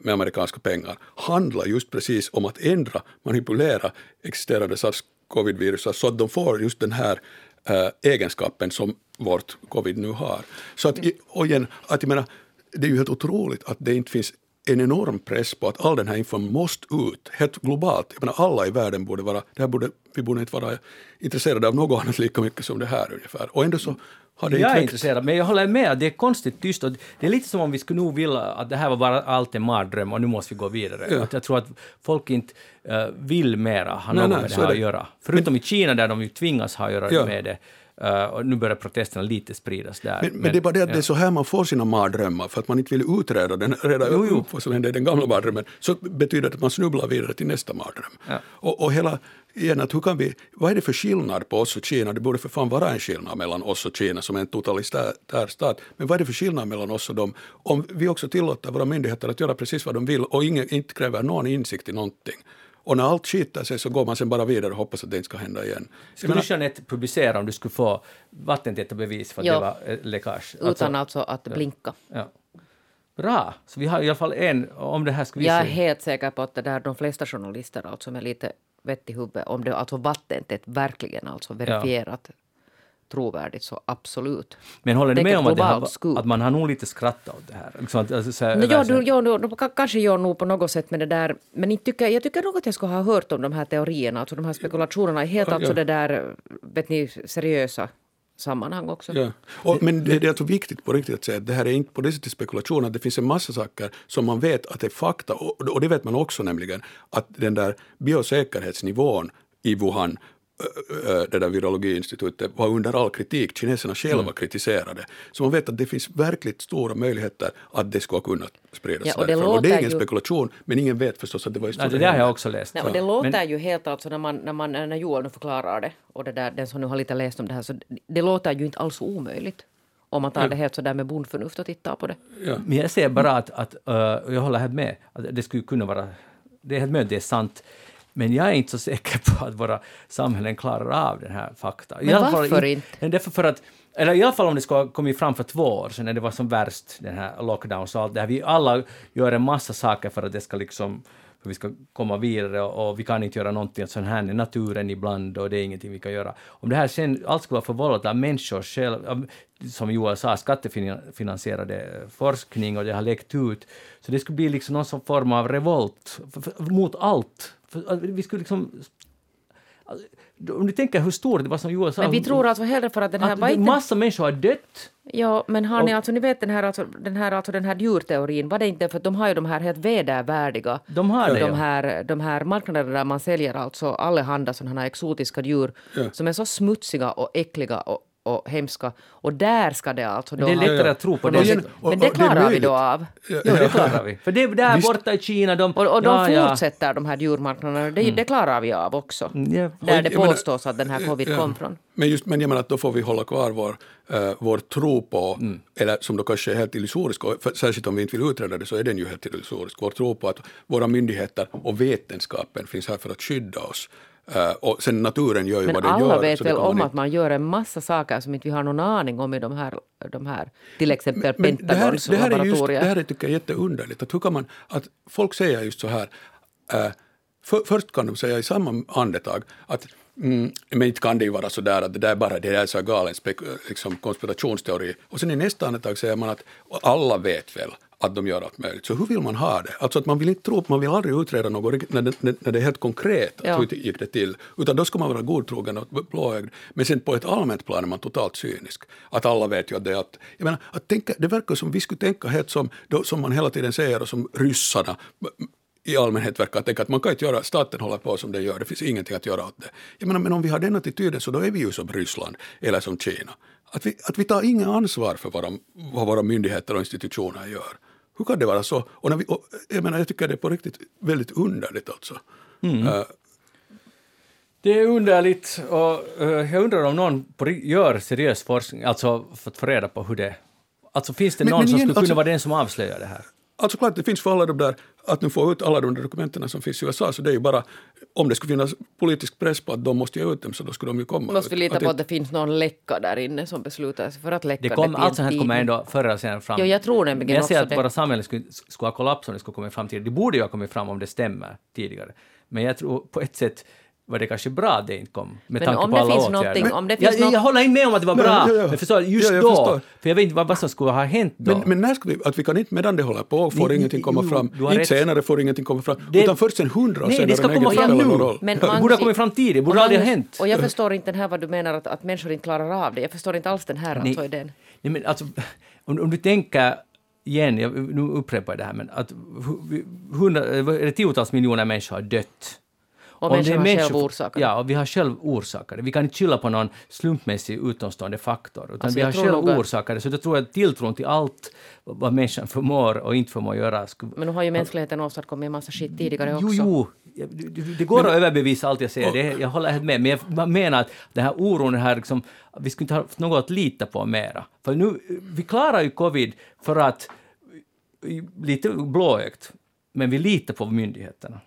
med amerikanska pengar handlar just precis om att ändra, manipulera existerande sars-covid-virus så att de får just den här äh, egenskapen som vårt covid nu har. Så att, och igen, att jag menar, det är ju helt otroligt att det inte finns en enorm press på att all den här informationen måste ut, helt globalt. Jag menar, alla i världen borde vara, det här borde, vi borde inte vara intresserade av något annat lika mycket som det här ungefär. Och ändå så har det Jag inte är intresserad, men jag håller med, det är konstigt tyst. Och det är lite som om vi skulle nog vilja att det här var bara allt en mardröm och nu måste vi gå vidare. Ja. Att jag tror att folk inte uh, vill mera ha Nej, något nej, med det här är att det. göra. Förutom i Kina där de ju tvingas ha att göra Ja. med det. Uh, och nu börjar protesterna lite spridas där. Men, men, det är bara det att det är så här man får sina mardrömmar, för att man inte vill utreda den, reda Jo, jo. upp vad som hände i den gamla mardrömmen, så betyder det att man snubblar vidare till nästa mardröm. Ja. Och, och hela, igen, att hur kan vi, vad är det för skillnad på oss och Kina? Det borde för fan vara en skillnad mellan oss och Kina som är en totalitär stat. Men vad är det för skillnad mellan oss och dem? Om vi också tillåter våra myndigheter att göra precis vad de vill och ingen, inte kräver någon insikt i någonting. Och när allt skiter sig så går man sen bara vidare och hoppas att det inte ska hända igen. Skulle menar- du Jeanette publicera om du skulle få vattentäta bevis för att Ja. det var eh, läckage? Utan alltså att blinka. ja. Bra, så vi har i alla fall en om det här ska vi Jag är helt säker på att det där, de flesta journalister alltså med lite vett i huvudet, om det alltså vattentätt verkligen alltså verifierat trovärdigt så absolut. Men håller är med om att, har, att man har nog lite skrattat åt det här? Liksom att, alltså, så här, No, du, ja, du, du, ka- kanske gör nog på något sätt med det där. Men inte tycker, jag tycker nog att jag skulle ha hört om de här teorierna, alltså de här spekulationerna i helt Ja, alltså ja. det där, vet ni, seriösa sammanhang också. Ja. Och, men det, det är alltså viktigt på riktigt att säga att det här är inte på det sättet spekulation, att det finns en massa saker som man vet att det är fakta och, och det vet man också nämligen att den där biosäkerhetsnivån i Wuhan det där virologiinstitutet var under all kritik. Kineserna själva kritiserade. Så man vet att det finns verkligt stora möjligheter att det ska kunna spridas Ja, och det. Och det är ingen ju- spekulation, men ingen vet förstås att det var Nej, så det där har jag också läst. Nej, och det låter Men- ju helt alltså när, man, när, man, när Joel nu förklarar det och det där, den som nu har lite läst om det här, så det låter ju inte alls omöjligt. Om man tar det helt så där med bondförnuft och tittar på det. Ja. Men jag ser bara att, att uh, jag håller helt med, att det skulle kunna vara, det är helt möjligt, det är sant. Men jag är inte så säker på att våra samhällen klarar av den här fakta. I Men varför in- inte? Därför för att, eller i alla fall om det skulle ha kommit fram för två år sedan när det var som värst, den här lockdowns och allt det här. Vi alla gör en massa saker för att det ska liksom för vi ska komma vidare och, och vi kan inte göra någonting sånt här i naturen ibland och det är ingenting vi kan göra. Om det här sen allt skulle vara förvållat av människor själv, av, som Joel sa, skattefinansierade forskning och det har läckt ut, så det skulle bli liksom någon form av revolt mot allt. För, att vi skulle liksom Alltså, om du tänker hur stort det var som Joel sa. Men vi tror alltså hellre för att den här... att massa människor har dött. Ja, men har ni Och- alltså, ni vet den här, alltså, den här, alltså den här djurteorin, var det inte för att de har ju de här helt vedervärdiga, De har det, de ja. här, de här marknaderna där man säljer alltså allehanda sådana här exotiska djur Ja. som är så smutsiga och äckliga och, och hemska. Och där ska det alltså då Det är ha- lättare att tro på det. och- Men det och det är klarar vi då av. Ja, det klarar vi. För det där Visst. borta i Kina, de... Och, och de ja, ja. fortsätter, de här djurmarknaderna. Det, det klarar vi av också. Ja. Där Och det jag menar- påstås att den här covid Ja. kom från. Men, just, men jag menar att då får vi hålla kvar vår, eh, vår tro på, Mm. eller som då kanske är helt illusorisk, och för, särskilt om vi inte vill utreda det så är den ju helt illusorisk, vår tro på att våra myndigheter och vetenskapen finns här för att skydda oss. Eh, och sen naturen gör ju Men vad den alla gör. vet så det väl om inte- att man gör en massa saker som inte vi har någon aning om i de här, de här till exempel Men det här, Pentagons det, här just, laboratorier. det här är, tycker jag är jätteunderligt. Att hur kan man, att folk säger just så här, eh, för, först kan de säga i samma andetag att mm, men inte kan det ju vara så där att det där är bara det där är så galen spek, liksom konspirationsteori. Och sen i nästa andetag säger man att alla vet väl att de gör allt möjligt. Så hur vill man ha det? Alltså att man vill inte tro, man vill aldrig utreda något när det, när det är helt konkret, Ja. hur gick det till? Utan då ska man vara godtrogen och blåögd. Men sen på ett allmänt plan är man totalt cynisk. Att alla vet ju att det är att, jag menar, att tänka, det verkar som vi skulle tänka helt som, då, som man hela tiden säger och som ryssarna i allmänhet verkar tänka att man kan inte göra, staten håller på som den gör, det finns ingenting att göra åt det. Jag menar, men om vi har den attityden så då är vi ju som Ryssland eller som Kina. Att vi, att vi tar inga ansvar för våra, vad våra myndigheter och institutioner gör. Hur kan det vara så? Och när vi, och, jag, menar, jag tycker det är på riktigt väldigt underligt alltså. Eh, Det är underligt och eh, jag undrar om någon gör seriös forskning, alltså för att få reda på hur det... Alltså finns det Men- någon men som igen, skulle kunna alltså- vara den som avslöjar det här? Alltså klart, det finns för alla de där, att nu få ut alla de där dokumenten som finns i USA, så det är ju bara, om det skulle finnas politisk press på att de måste ge ut dem, så då skulle de ju komma Måste vi lita Att på att det finns någon läcka där inne som beslutar sig för att läcka Det det kom, allt sånt här kommer ändå förr eller senare fram. Jo, jag tror nämligen Men jag ser också att det. våra samhällen skulle, skulle ha kollapsat om det skulle komma fram tidigare. Det borde ju ha kommit fram om det stämmer tidigare. Men jag tror på ett sätt var det kanske bra att det inte kom, med Men tanke om på det alla finns åtgärder. om det jag, finns jag, något- jag håller inte med om att det var bra, ja, ja. men förstår, just Ja, jag då, förstår. för jag vet inte vad, vad som skulle ha hänt då. Men, men när ska vi, att vi kan inte medan det håller på får Ni- ingenting komma jo, fram, inte rätt. senare får ingenting komma fram, Det- utan först sen hundra år Nej, senare det ska komma fram nu. roll. Men det Magnus- borde ha kommit fram tidigare, det borde aldrig ha hänt. Och jag förstår inte den här vad du menar att, att människor inte klarar av det. Jag förstår inte alls den här Nej. alltså idén. Nej, men alltså, [laughs] om, om du tänker igen, jag, nu upprepar jag det här, men att hu- hundra, är det tiotals miljoner människor har dött. Och Om det är människan själv orsakat det. Ja, och vi har själv orsakat det. Vi kan inte skylla på någon slumpmässig utomstående faktor, utan Alltså, vi har själv att- orsakat det. Så jag tror att tilltron till allt vad människan förmår och inte förmår göra skulle... Men nu har ju mänskligheten åstadkommit en massa skit tidigare också. Jo, jo, det- går att överbevisa allt jag säger, det, jag håller helt med. Men jag menar att den här oron, den här liksom, vi skulle inte ha något att lita på mera. För nu, vi klarar ju covid för att, lite blåögt, men vi litar på myndigheterna.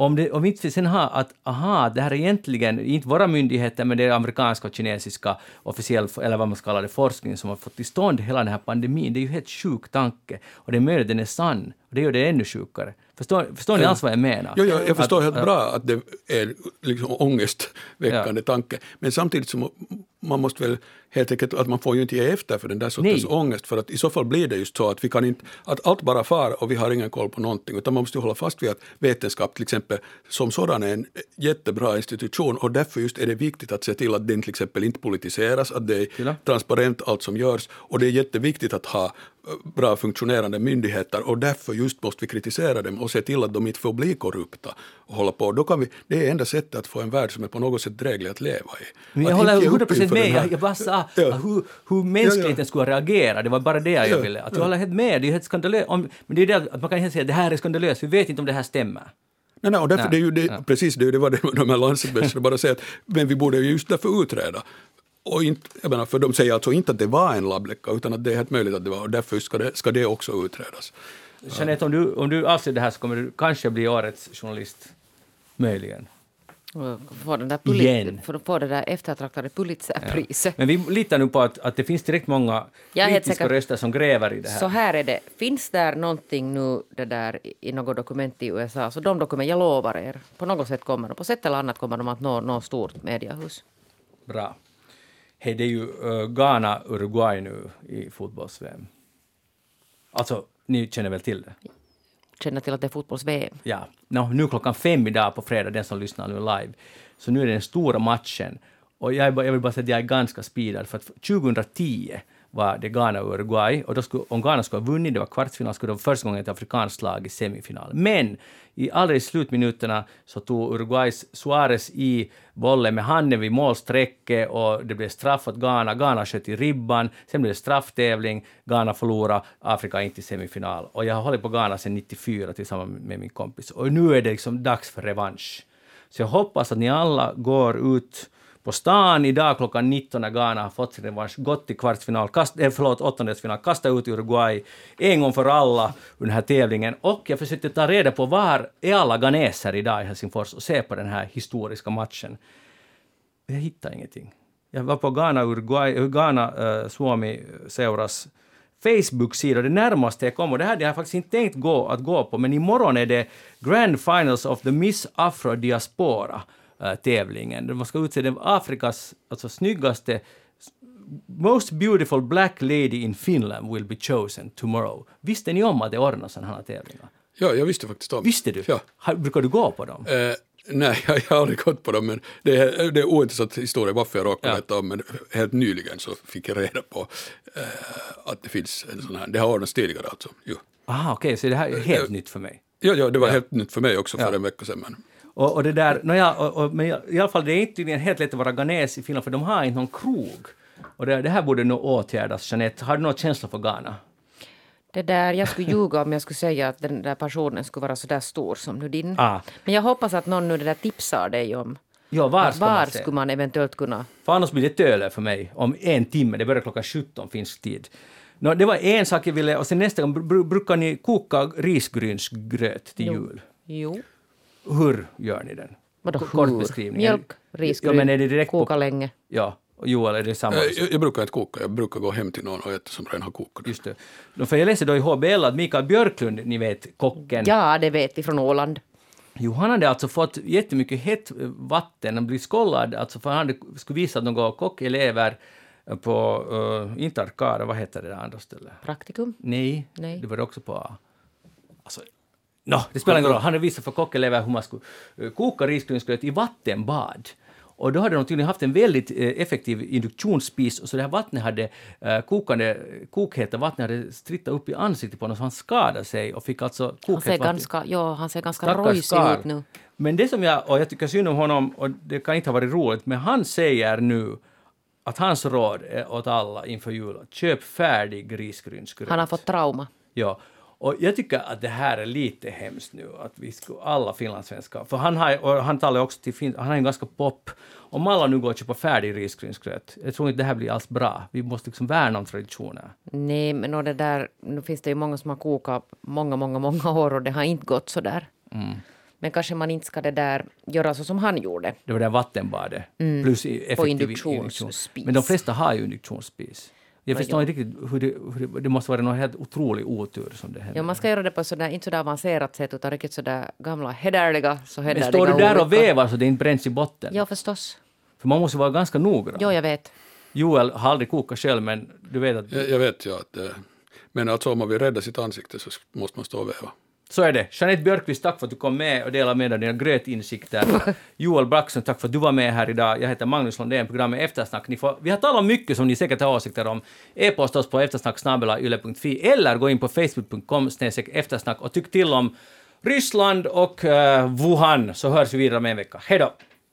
Om, det, om inte vi sen har att, aha, det här är egentligen inte våra myndigheter, men det är amerikanska och kinesiska officiell, eller vad man ska kalla det, forskning som har fått till stånd hela den här pandemin. Det är ju helt sjuk tanke. Och det är möjligt att den är sann. Och det gör det ännu sjukare. Förstår, förstår ni alls vad jag menar? Jo, jo, jag förstår Att- helt bra att det är liksom ångestväckande tanke. Men samtidigt så man måste väl helt enkelt, att man får ju inte ge efter för den där sortens Nej. ångest. För att i så fall blir det just så att vi kan inte, att allt bara far och vi har ingen koll på någonting. Utan man måste ju hålla fast vid att vetenskap till exempel som sådan är en jättebra institution och därför just är det viktigt att se till att den till exempel inte politiseras, att det är transparent allt som görs och det är jätteviktigt att ha eh, bra funktionerande myndigheter och därför just måste vi kritisera dem och se till att de inte får bli korrupta och hålla på. Då kan vi, det är enda sättet att få en värld som är på något sätt dräglig att leva i. Men jag Att håller inte ge upp 100 procent med. jag bara sa Ja. hur, hur mänskligheten Ja, ja. skulle reagera. Det var bara det jag Ja, ville. Att jag ja. håller helt med. Det är helt skandalöst. Men det är det att man kan helt säga att det här är skandalöst. Vi vet inte om det här stämmer. Nej, nej, och därför Nej, det är ju det, ja. precis det, det var det [laughs] de här Lancet-mästarna bara säger att men vi borde ju just därför utreda. Och inte, jag menar, för de säger alltså inte att det var en labbläcka utan att det är helt möjligt att det var och därför ska det, ska det också utredas. Jeanette, om du, om du avser det här så kommer du kanske bli årets journalist. Möjligen. Få den där Igen. För att få det där eftertraktade Pulitzerpriset. Men vi litar nu på att, att det finns tillräckligt många kritiska röster som gräver i det här. Så här är det. Finns där någonting nu det där i- något dokument i USA, så de dokument, jag lovar er, på något sätt kommer de, på sätt eller annat kommer de att nå, nå stort mediehus. Bra. Hej, det är ju uh, Ghana-Uruguay nu i fotbolls-VM. Alltså, ni känner väl till det? Känner till att det är fotbolls-VM. Ja, no, nu klockan fem idag på fredag, den som lyssnar nu live. Så nu är det den stora matchen. Och jag, bara- jag vill bara säga att jag är ganska speedad, för att 2010 var det Ghana och Uruguay, och då skulle, om Ghana skulle ha vunnit, det var kvartsfinal, skulle det vara första gången ett afrikanskt lag i semifinal. Men i alldeles slutminuterna så tog Uruguays Suarez i bollen med handen vid målsträcket och det blev straff åt Ghana. Ghana sköt i ribban, sen blev det strafftävling, Ghana förlorade, Afrika inte i semifinal. Och jag har hållit på Ghana sedan 94 tillsammans med min kompis. Och nu är det liksom dags för revansch. Så jag hoppas att ni alla går ut på stan idag klockan 19 när Ghana har fått sin revansch, gått till kvartsfinal, kast, eh, förlåt, åttondelsfinal, kasta ut Uruguay en gång för alla ur den här tävlingen. Och jag försökte ta reda på var är alla ghaneser idag i Helsingfors och se på den här historiska matchen. Jag hittade ingenting. Jag var på Ghana, Uruguay, eh, Ghana eh, Suomi Seuras Facebook-sida, det närmaste jag kom, och det här hade jag faktiskt inte tänkt gå, att gå på, men imorgon är det Grand Finals of the Miss Afro Diaspora eh, tävlingen. Man ska utse den Afrikas alltså, snyggaste Most beautiful black lady in Finland will be chosen tomorrow. Visste ni om att det ordnas sådana här tävlingar? Ja, jag visste faktiskt om Visste du? Ja. Har- Brukar du gå på dem? Eh, nej, [laughs] jag har aldrig gått på dem, men det är, det är ointressant historia varför jag råkar Ja. veta om, men helt nyligen så fick jag reda på eh, att det finns en sån här, det har ordnats tidigare alltså. Jo. Aha, okej, så det här är helt nytt för mig. Ja, ja, det var helt nytt för mig också för Ja. en vecka sedan. Men, Och, och det där, nåja, och, och, men i alla fall det är inte tydligen helt lätt att vara ghanes i Finland för de har inte någon krog. Och det, det här borde nog åtgärdas. Jeanette, har du någon känsla för Ghana? Det där, jag skulle ljuga om jag skulle säga att den där personen skulle vara så där stor som nu din. Ah. Men jag hoppas att någon nu det där tipsar dig om Ja, var ska var man skulle man eventuellt kunna... För annars blir det töle för mig om en timme. Det börjar klockan 17 finsk tid. Nå, det var en sak jag ville... Och sen nästa gång, br- brukar ni koka risgrynsgröt till Jo. jul? Jo. Hur gör ni den? Vadå K- Kort hur? beskrivning. Mjölk, Ja, risgryn, men är det direkt koka på... länge. Ja, och Joel, är det samma? eh, jag, jag brukar inte koka, jag brukar gå hem till någon och äta som redan har kokat. Just det. Nå, För jag läste då i HBL att Mikael Björklund, ni vet kocken, Ja, det vet vi från Åland. Jo, han hade alltså fått jättemycket hett eh, vatten, han blev skållad, alltså för han hade, skulle visa några kockelever eh, på, uh, inte Arkada, vad heter det där andra stället? Praktikum. Nej, Nej. det var det också på... Alltså, no, det spelar ingen roll. Han visat för kockelever hur man skulle koka risgrynsgröt i vattenbad. Och då hade de tydligen haft en väldigt eh, effektiv induktionsspis och så det här vattnet hade, eh, kokande, kokheta vattnet hade strittat upp i ansiktet på honom så han skadade sig och fick alltså Han kokhett ser vatten. ganska, ja, han ser ganska rojsig ut nu. Men det som jag, och jag tycker synd om honom, och det kan inte ha varit roligt, men han säger nu att hans råd är åt alla inför jul, köp färdig risgrynsgröt. Han har fått trauma. Ja. Och jag tycker att det här är lite hemskt nu, att vi skulle, alla finlandssvenskar, för han, har, han talar också till fin, han är ju ganska pop, om alla nu går och köper färdig risgrynsgröt, jag tror inte det här blir alls bra. Vi måste liksom värna om traditioner. Nej, men och det där, nu finns det ju många som har kokat många, många, många år och det har inte gått så där. Mm. Men kanske man inte ska det där göra så som han gjorde. Det var det vattenbadet. Plus i- effektiv induktionsspis. induktion. Men de flesta har ju induktionsspis. Jag Ja, förstår ja. inte riktigt hur det, hur det... Det måste vara någon helt otrolig otur som det hände. Ja, man ska göra det på sådär, inte sådär avancerat sätt utan riktigt sådär gamla hederliga, så Men hederliga står du där och vevar så det inte bränns i botten? Ja, förstås. För man måste vara ganska noggrann. Jo, jag vet. Joel har aldrig kokat själv, men du vet att... Jag, jag vet ju att, eh, men alltså om man vill rädda sitt ansikte så måste man stå och veva. Så är det. Jeanette Björkqvist, tack för att du kom med och delade med dig dina grötinsikter. [laughs] Joel Braxton, tack för att du var med här idag. Jag heter Magnus Lundén, programmet Eftersnack. Ni får, vi har talat om mycket som ni säkert har åsikter om. E-posta oss på eftersnacksnabelayle.fi eller gå in på facebook.com eftersnack och tyck till om Ryssland och eh, Wuhan så hörs vi vidare om en vecka. Hej då!